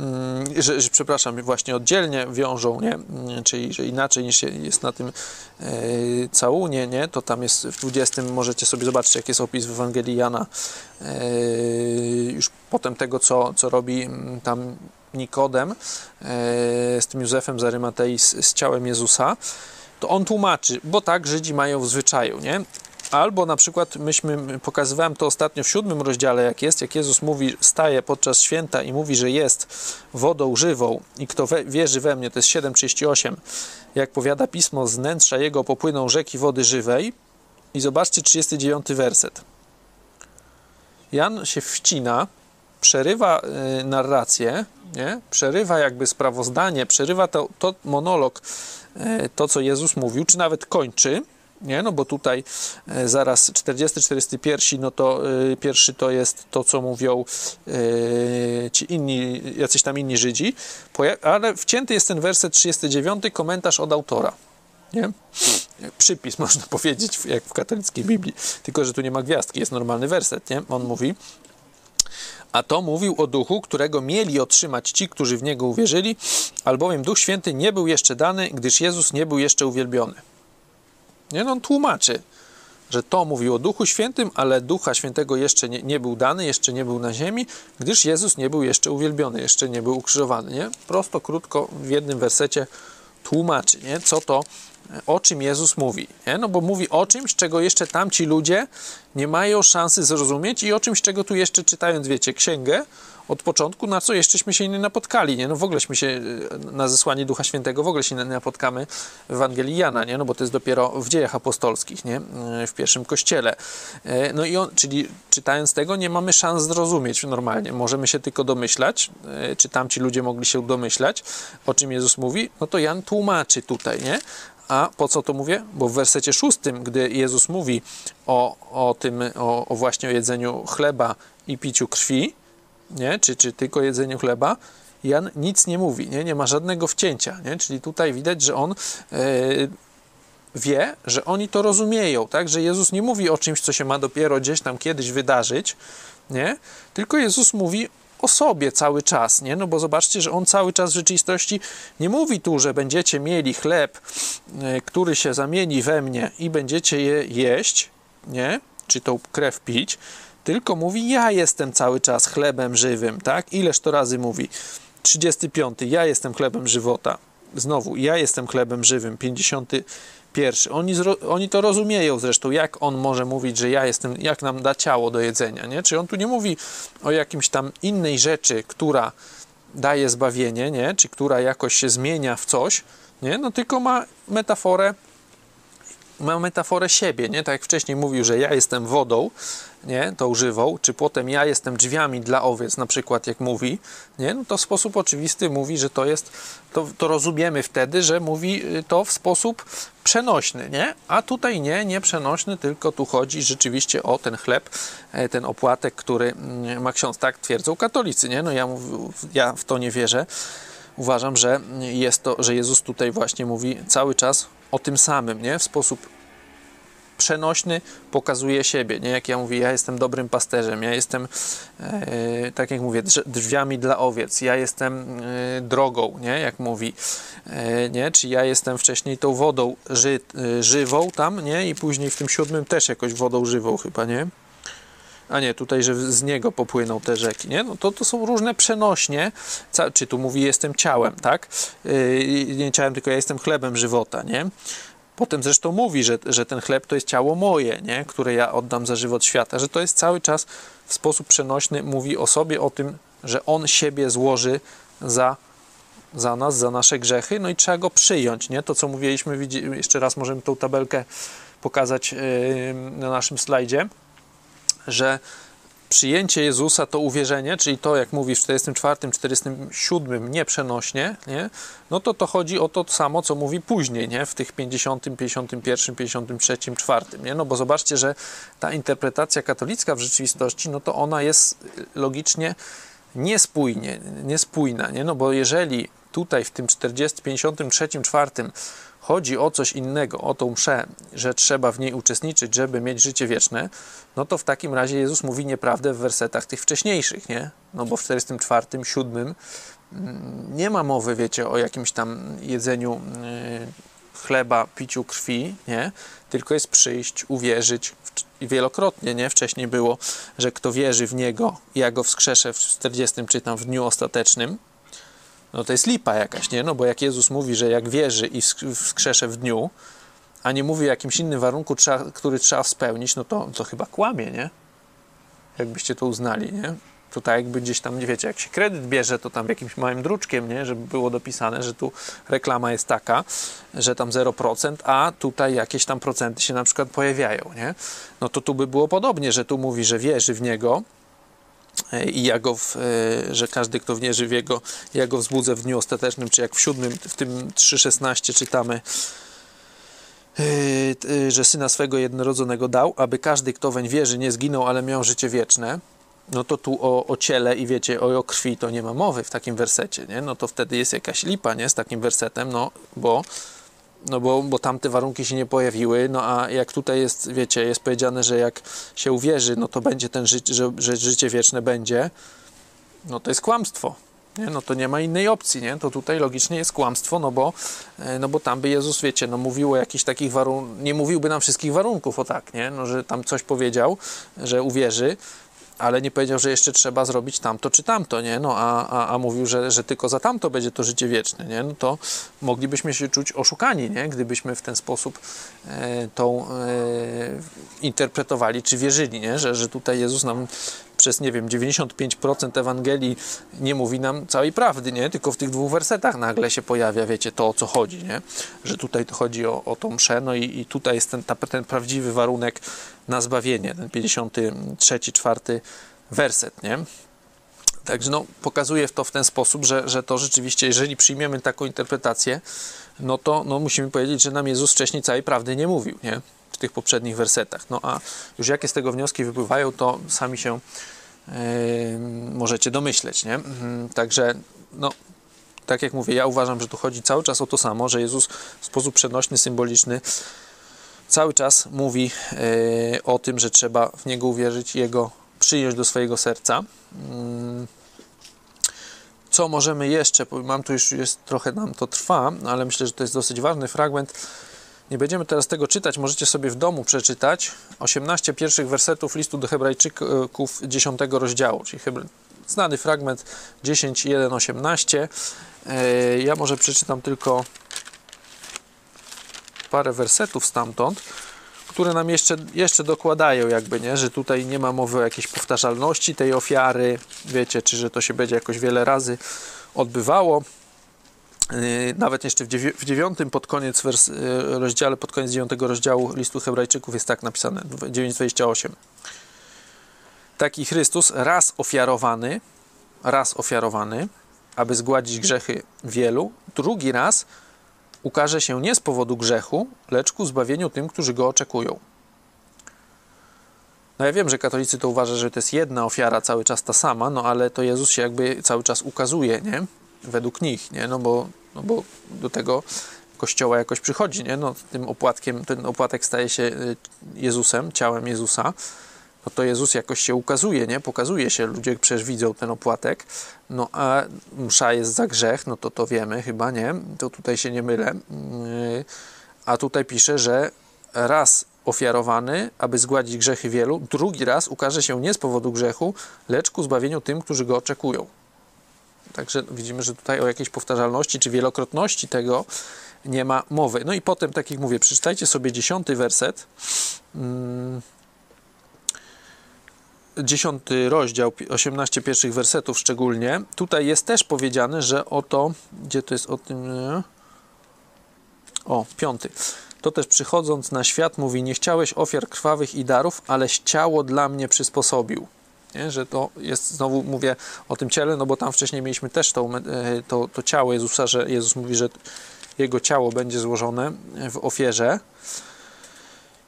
Mm, że, że, przepraszam, właśnie oddzielnie wiążą, nie? Mm, czyli że inaczej niż jest na tym e, całunie, nie? to tam jest w 20, możecie sobie zobaczyć, jak jest opis w Ewangelii Jana, e, już potem tego, co, co robi mm, tam Nikodem e, z tym Józefem z Arymatei, z, z ciałem Jezusa, to on tłumaczy, bo tak Żydzi mają w zwyczaju, nie? Albo na przykład myśmy, pokazywałem to ostatnio w siódmym rozdziale, jak jest, jak Jezus mówi, staje podczas święta i mówi, że jest wodą żywą i kto we, wierzy we mnie, to jest 7,38, jak powiada Pismo, z wnętrza Jego popłyną rzeki wody żywej i zobaczcie 39 werset. Jan się wcina, przerywa y, narrację, nie? przerywa jakby sprawozdanie, przerywa to, to monolog, y, to co Jezus mówił, czy nawet kończy, nie? No bo tutaj e, zaraz 40-41, no to e, pierwszy to jest to, co mówią e, ci inni, jacyś tam inni Żydzi, ale wcięty jest ten werset 39, komentarz od autora. Nie? Przypis, można powiedzieć, jak w katolickiej Biblii, tylko że tu nie ma gwiazdki, jest normalny werset, nie? On mówi, a to mówił o duchu, którego mieli otrzymać ci, którzy w niego uwierzyli, albowiem Duch Święty nie był jeszcze dany, gdyż Jezus nie był jeszcze uwielbiony. Nie? No, on tłumaczy, że to mówił o Duchu Świętym, ale Ducha Świętego jeszcze nie, nie, był dany, jeszcze nie był na ziemi, gdyż Jezus nie był jeszcze uwielbiony, jeszcze nie był ukrzyżowany. Nie? Prosto, krótko, w jednym wersecie tłumaczy, nie? co to, o czym Jezus mówi. Nie? No bo mówi o czymś, czego jeszcze tamci ludzie nie mają szansy zrozumieć i o czymś, czego tu jeszcze czytając, wiecie, księgę, od początku, na co jeszcześmy się nie napotkali, nie? No w ogóleśmy się e, na zesłanie Ducha Świętego w ogóle się nie napotkamy w Ewangelii Jana, nie? No bo to jest dopiero w dziejach apostolskich, nie? E, w pierwszym kościele. E, no i on, czyli czytając tego nie mamy szans zrozumieć normalnie. Możemy się tylko domyślać, czy tamci ludzie mogli się domyślać, o czym Jezus mówi, no to Jan tłumaczy tutaj, nie? A po co to mówię? Bo w wersecie szóstym, gdy Jezus mówi o, o tym, o, o właśnie o jedzeniu chleba i piciu krwi, nie? Czy, czy tylko jedzeniu chleba, Jan nic nie mówi, nie, nie ma żadnego wcięcia. Nie? Czyli tutaj widać, że on e, wie, że oni to rozumieją, tak? że Jezus nie mówi o czymś, co się ma dopiero gdzieś tam kiedyś wydarzyć, nie? tylko Jezus mówi o sobie cały czas, nie? No bo zobaczcie, że on cały czas w rzeczywistości nie mówi tu, że będziecie mieli chleb, e, który się zamieni we mnie i będziecie je jeść, nie? Czy tą krew pić, tylko mówi: Ja jestem cały czas chlebem żywym, tak? Ileż to razy mówi? 35. Ja jestem chlebem żywota. Znowu, ja jestem chlebem żywym. 51. Oni, oni to rozumieją zresztą, jak on może mówić, że ja jestem, jak nam da ciało do jedzenia, nie? Czy on tu nie mówi o jakimś tam innej rzeczy, która daje zbawienie, nie? Czy która jakoś się zmienia w coś, nie? No tylko ma metaforę ma metaforę siebie, nie? Tak jak wcześniej mówił, że ja jestem wodą, nie? Tą żywą, czy potem ja jestem drzwiami dla owiec, na przykład jak mówi, nie? No to w sposób oczywisty mówi, że to jest, to, to rozumiemy wtedy, że mówi y, to w sposób przenośny, nie? A tutaj nie, nie przenośny, tylko tu chodzi rzeczywiście o ten chleb, e, ten opłatek, który mm, ma ksiądz, tak twierdzą katolicy, nie? No ja, ja w to nie wierzę. Uważam, że jest to, że Jezus tutaj właśnie mówi cały czas o tym samym, nie? W sposób przenośny pokazuje siebie, nie? Jak ja mówię, ja jestem dobrym pasterzem, ja jestem, e, tak jak mówię, drz- drzwiami dla owiec, ja jestem e, drogą, nie? Jak mówi, e, nie? Czy ja jestem wcześniej tą wodą ży, e, żywą tam, nie? I później w tym siódmym też jakoś wodą żywą chyba, nie? A nie, tutaj, że z niego popłyną te rzeki, nie? No to, to są różne przenośnie. Ca- czy tu mówi, jestem ciałem, tak? Yy, nie ciałem, tylko ja jestem chlebem żywota, nie? Potem zresztą mówi, że, że ten chleb to jest ciało moje, nie? które ja oddam za żywot świata, że to jest cały czas w sposób przenośny, mówi o sobie, o tym, że on siebie złoży za, za nas, za nasze grzechy, no i trzeba go przyjąć, nie? To, co mówiliśmy, jeszcze raz możemy tą tabelkę pokazać yy, na naszym slajdzie, że przyjęcie Jezusa to uwierzenie, czyli to, jak mówi w 44, 47 nieprzenośnie, nie? no to to chodzi o to samo, co mówi później, nie? w tych 50, 51, 53, 4. Nie? No bo zobaczcie, że ta interpretacja katolicka w rzeczywistości, no to ona jest logicznie niespójnie, niespójna, nie? no bo jeżeli tutaj w tym 40, 53, 4 chodzi o coś innego, o tą mszę, że trzeba w niej uczestniczyć, żeby mieć życie wieczne, no to w takim razie Jezus mówi nieprawdę w wersetach tych wcześniejszych, nie? No bo w 44, 7 mm, nie ma mowy, wiecie, o jakimś tam jedzeniu y, chleba, piciu krwi, nie? Tylko jest przyjść, uwierzyć. Wielokrotnie, nie? Wcześniej było, że kto wierzy w Niego, ja Go wskrzeszę w 40 czy tam w dniu ostatecznym, no to jest lipa jakaś, nie? No bo jak Jezus mówi, że jak wierzy i wsk- wskrzesze w dniu, a nie mówi o jakimś innym warunku, który trzeba spełnić, no to, to chyba kłamie, nie? Jakbyście to uznali, nie? To tak jakby gdzieś tam, nie wiecie, jak się kredyt bierze, to tam jakimś małym druczkiem, nie? Żeby było dopisane, że tu reklama jest taka, że tam 0%, a tutaj jakieś tam procenty się na przykład pojawiają, nie? No to tu by było podobnie, że tu mówi, że wierzy w Niego, i ja go, w, e, że każdy, kto w Jego, ja go wzbudzę w dniu ostatecznym, czy jak w siódmym, w tym 3,16 czytamy, e, e, że Syna swego jednorodzonego dał, aby każdy, kto weń wierzy, nie zginął, ale miał życie wieczne, no to tu o, o ciele i wiecie, o, o krwi to nie ma mowy w takim wersecie, nie? No to wtedy jest jakaś lipa, nie? Z takim wersetem, no bo no bo, bo tamte warunki się nie pojawiły, no a jak tutaj jest, wiecie, jest powiedziane, że jak się uwierzy, no to będzie ten życie, że, że życie wieczne będzie, no to jest kłamstwo. Nie? No to nie ma innej opcji, nie? To tutaj logicznie jest kłamstwo, no bo, e, no bo tam by Jezus, wiecie, no mówił o jakichś takich warunkach, nie mówiłby nam wszystkich warunków, o tak, nie? No, że tam coś powiedział, że uwierzy, ale nie powiedział, że jeszcze trzeba zrobić tamto czy tamto, nie? No a, a, a mówił, że, że tylko za tamto będzie to życie wieczne, nie? No to moglibyśmy się czuć oszukani, nie? Gdybyśmy w ten sposób e, tą e, interpretowali, czy wierzyli, nie? Że, że tutaj Jezus nam przez, nie wiem, 95% Ewangelii nie mówi nam całej prawdy, nie? Tylko w tych dwóch wersetach nagle się pojawia, wiecie, to o co chodzi, nie? Że tutaj to chodzi o, o tą mszę, no i, i tutaj jest ten, ta, ten prawdziwy warunek na zbawienie, ten 53, 4 werset, nie? Także no, pokazuje to w ten sposób, że, że to rzeczywiście, jeżeli przyjmiemy taką interpretację, no to no, musimy powiedzieć, że nam Jezus wcześniej całej prawdy nie mówił, nie? W tych poprzednich wersetach. No a już jakie z tego wnioski wypływają, to sami się yy, możecie domyśleć, nie? Mhm, Także, no, tak jak mówię, ja uważam, że tu chodzi cały czas o to samo, że Jezus w sposób przenośny, symboliczny cały czas mówi yy, o tym, że trzeba w Niego uwierzyć, Jego przyjąć do swojego serca. Mm. Co możemy jeszcze, mam tu już jest trochę nam to trwa, ale myślę, że to jest dosyć ważny fragment. Nie będziemy teraz tego czytać, możecie sobie w domu przeczytać 18 pierwszych wersetów listu do Hebrajczyków 10 rozdziału, czyli znany fragment 10, 1, 18. Ja może przeczytam tylko parę wersetów stamtąd, które nam jeszcze, jeszcze dokładają jakby, nie? że tutaj nie ma mowy o jakiejś powtarzalności tej ofiary, wiecie, czy że to się będzie jakoś wiele razy odbywało. Yy, nawet jeszcze w, dziewiątym pod koniec wers- yy, rozdziale, pod koniec dziewiątego rozdziału listu hebrajczyków jest tak napisane, dw- 9,28. Taki Chrystus raz ofiarowany, raz ofiarowany, aby zgładzić grzechy wielu, drugi raz ukaże się nie z powodu grzechu, lecz ku zbawieniu tym, którzy go oczekują. No ja wiem, że katolicy to uważają, że to jest jedna ofiara cały czas ta sama, no ale to Jezus się jakby cały czas ukazuje, nie? Według nich, nie? No bo, no bo do tego Kościoła jakoś przychodzi, nie? No tym opłatkiem, ten opłatek staje się y, Jezusem, ciałem Jezusa, no to Jezus jakoś się ukazuje, nie? Pokazuje się, ludzie przecież widzą ten opłatek, no a msza jest za grzech, no to to wiemy chyba, nie? To tutaj się nie mylę. Yy, A tutaj pisze, że raz ofiarowany, aby zgładzić grzechy wielu, drugi raz ukaże się nie z powodu grzechu, lecz ku zbawieniu tym, którzy go oczekują. Także widzimy, że tutaj o jakiejś powtarzalności czy wielokrotności tego nie ma mowy. No i potem, tak jak mówię, przeczytajcie sobie dziesiąty werset. Mm, dziesiąty rozdział, 18 pierwszych wersetów szczególnie. Tutaj jest też powiedziane, że oto, gdzie to jest o tym... nie? O, piąty. To też przychodząc na świat mówi, nie chciałeś ofiar krwawych i darów, aleś ciało dla mnie przysposobił. Nie? Że to jest, znowu mówię o tym ciele, no bo tam wcześniej mieliśmy też to, e, to, to ciało Jezusa, że Jezus mówi, że jego ciało będzie złożone w ofierze.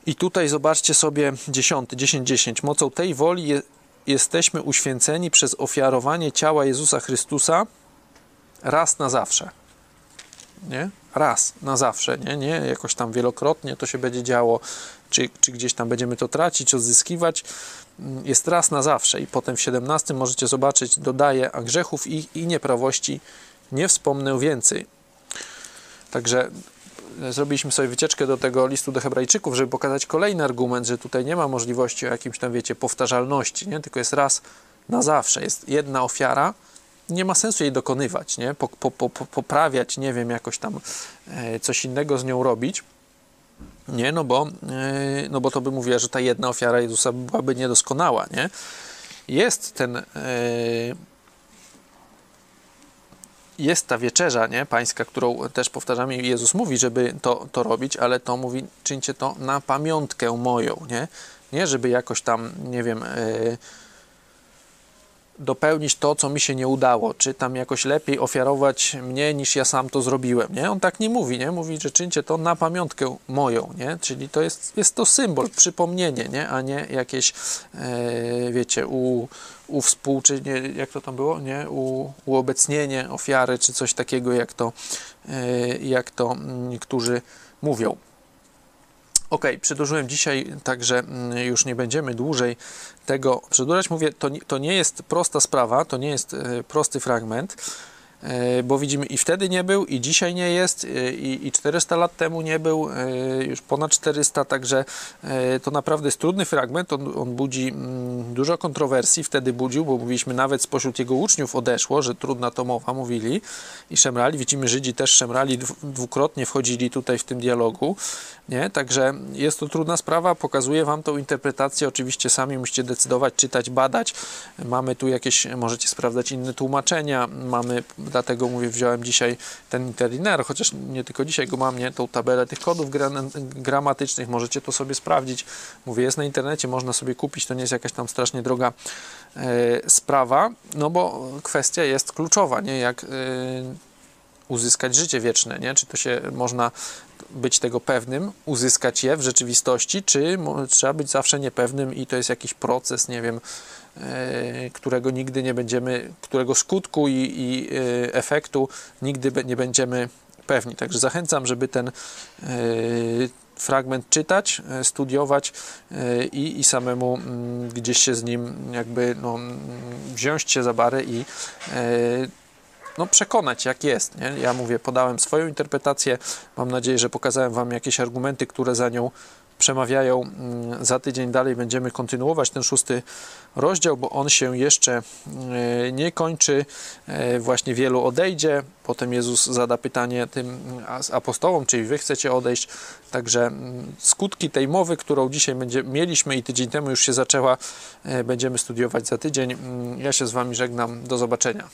I tutaj zobaczcie sobie 10, 10, 10. Mocą tej woli je, jesteśmy uświęceni przez ofiarowanie ciała Jezusa Chrystusa raz na zawsze. Nie? Raz na zawsze, nie? nie jakoś tam wielokrotnie to się będzie działo, czy, czy gdzieś tam będziemy to tracić, odzyskiwać. Jest raz na zawsze. I potem w 17 możecie zobaczyć, dodaje, a grzechów ich i nieprawości nie wspomnę więcej. Także zrobiliśmy sobie wycieczkę do tego listu do Hebrajczyków, żeby pokazać kolejny argument, że tutaj nie ma możliwości o jakimś tam, wiecie, powtarzalności, nie? tylko jest raz na zawsze, jest jedna ofiara, nie ma sensu jej dokonywać, nie? Po, po, po, poprawiać, nie wiem, jakoś tam e, coś innego z nią robić, nie, no bo, e, no bo to by mówiła, że ta jedna ofiara Jezusa byłaby niedoskonała, nie? Jest ten e, jest ta wieczerza, nie, pańska, którą też powtarzamy, Jezus mówi, żeby to, to robić, ale to mówi, czyńcie to na pamiątkę moją, nie, nie żeby jakoś tam, nie wiem, yy, dopełnić to, co mi się nie udało, czy tam jakoś lepiej ofiarować mnie, niż ja sam to zrobiłem, nie, on tak nie mówi, nie, mówi, że czyńcie to na pamiątkę moją, nie, czyli to jest, jest to symbol, przypomnienie, nie, a nie jakieś, yy, wiecie, u uwspółczynienie, jak to tam było, nie? U, uobecnienie ofiary, czy coś takiego, jak to, jak to niektórzy mówią. Ok, przedłużyłem dzisiaj, także już nie będziemy dłużej tego przedłużać. Mówię, to, to nie jest prosta sprawa, to nie jest prosty fragment, bo widzimy i wtedy nie był, i dzisiaj nie jest, i, i 400 lat temu nie był, już ponad 400, także to naprawdę jest trudny fragment, on, on budzi dużo kontrowersji, wtedy budził, bo mówiliśmy nawet spośród jego uczniów odeszło, że trudna to mowa, mówili i szemrali, widzimy Żydzi też szemrali, dwukrotnie wchodzili tutaj w tym dialogu, nie? Także jest to trudna sprawa, pokazuję Wam tą interpretację, oczywiście sami musicie decydować, czytać, badać, mamy tu jakieś, możecie sprawdzać inne tłumaczenia, mamy dlatego mówię, wziąłem dzisiaj ten interliner, chociaż nie tylko dzisiaj go mam, nie, tą tabelę tych kodów gramatycznych, możecie to sobie sprawdzić. Mówię, jest na internecie, można sobie kupić, to nie jest jakaś tam strasznie droga e, sprawa, no bo kwestia jest kluczowa, nie, jak e, uzyskać życie wieczne, nie, czy to się można być tego pewnym, uzyskać je w rzeczywistości, czy trzeba być zawsze niepewnym i to jest jakiś proces, nie wiem, którego nigdy nie będziemy, którego skutku i, i efektu nigdy nie będziemy pewni. Także zachęcam, żeby ten fragment czytać, studiować i, i samemu gdzieś się z nim jakby no, wziąć się za barę i no, przekonać, jak jest. Nie? Ja mówię, podałem swoją interpretację. Mam nadzieję, że pokazałem Wam jakieś argumenty, które za nią przemawiają. Za tydzień dalej będziemy kontynuować ten szósty rozdział, bo on się jeszcze nie kończy. Właśnie wielu odejdzie. Potem Jezus zada pytanie tym apostołom, czyli wy chcecie odejść. Także skutki tej mowy, którą dzisiaj będzie, mieliśmy i tydzień temu już się zaczęła, będziemy studiować za tydzień. Ja się z Wami żegnam. Do zobaczenia.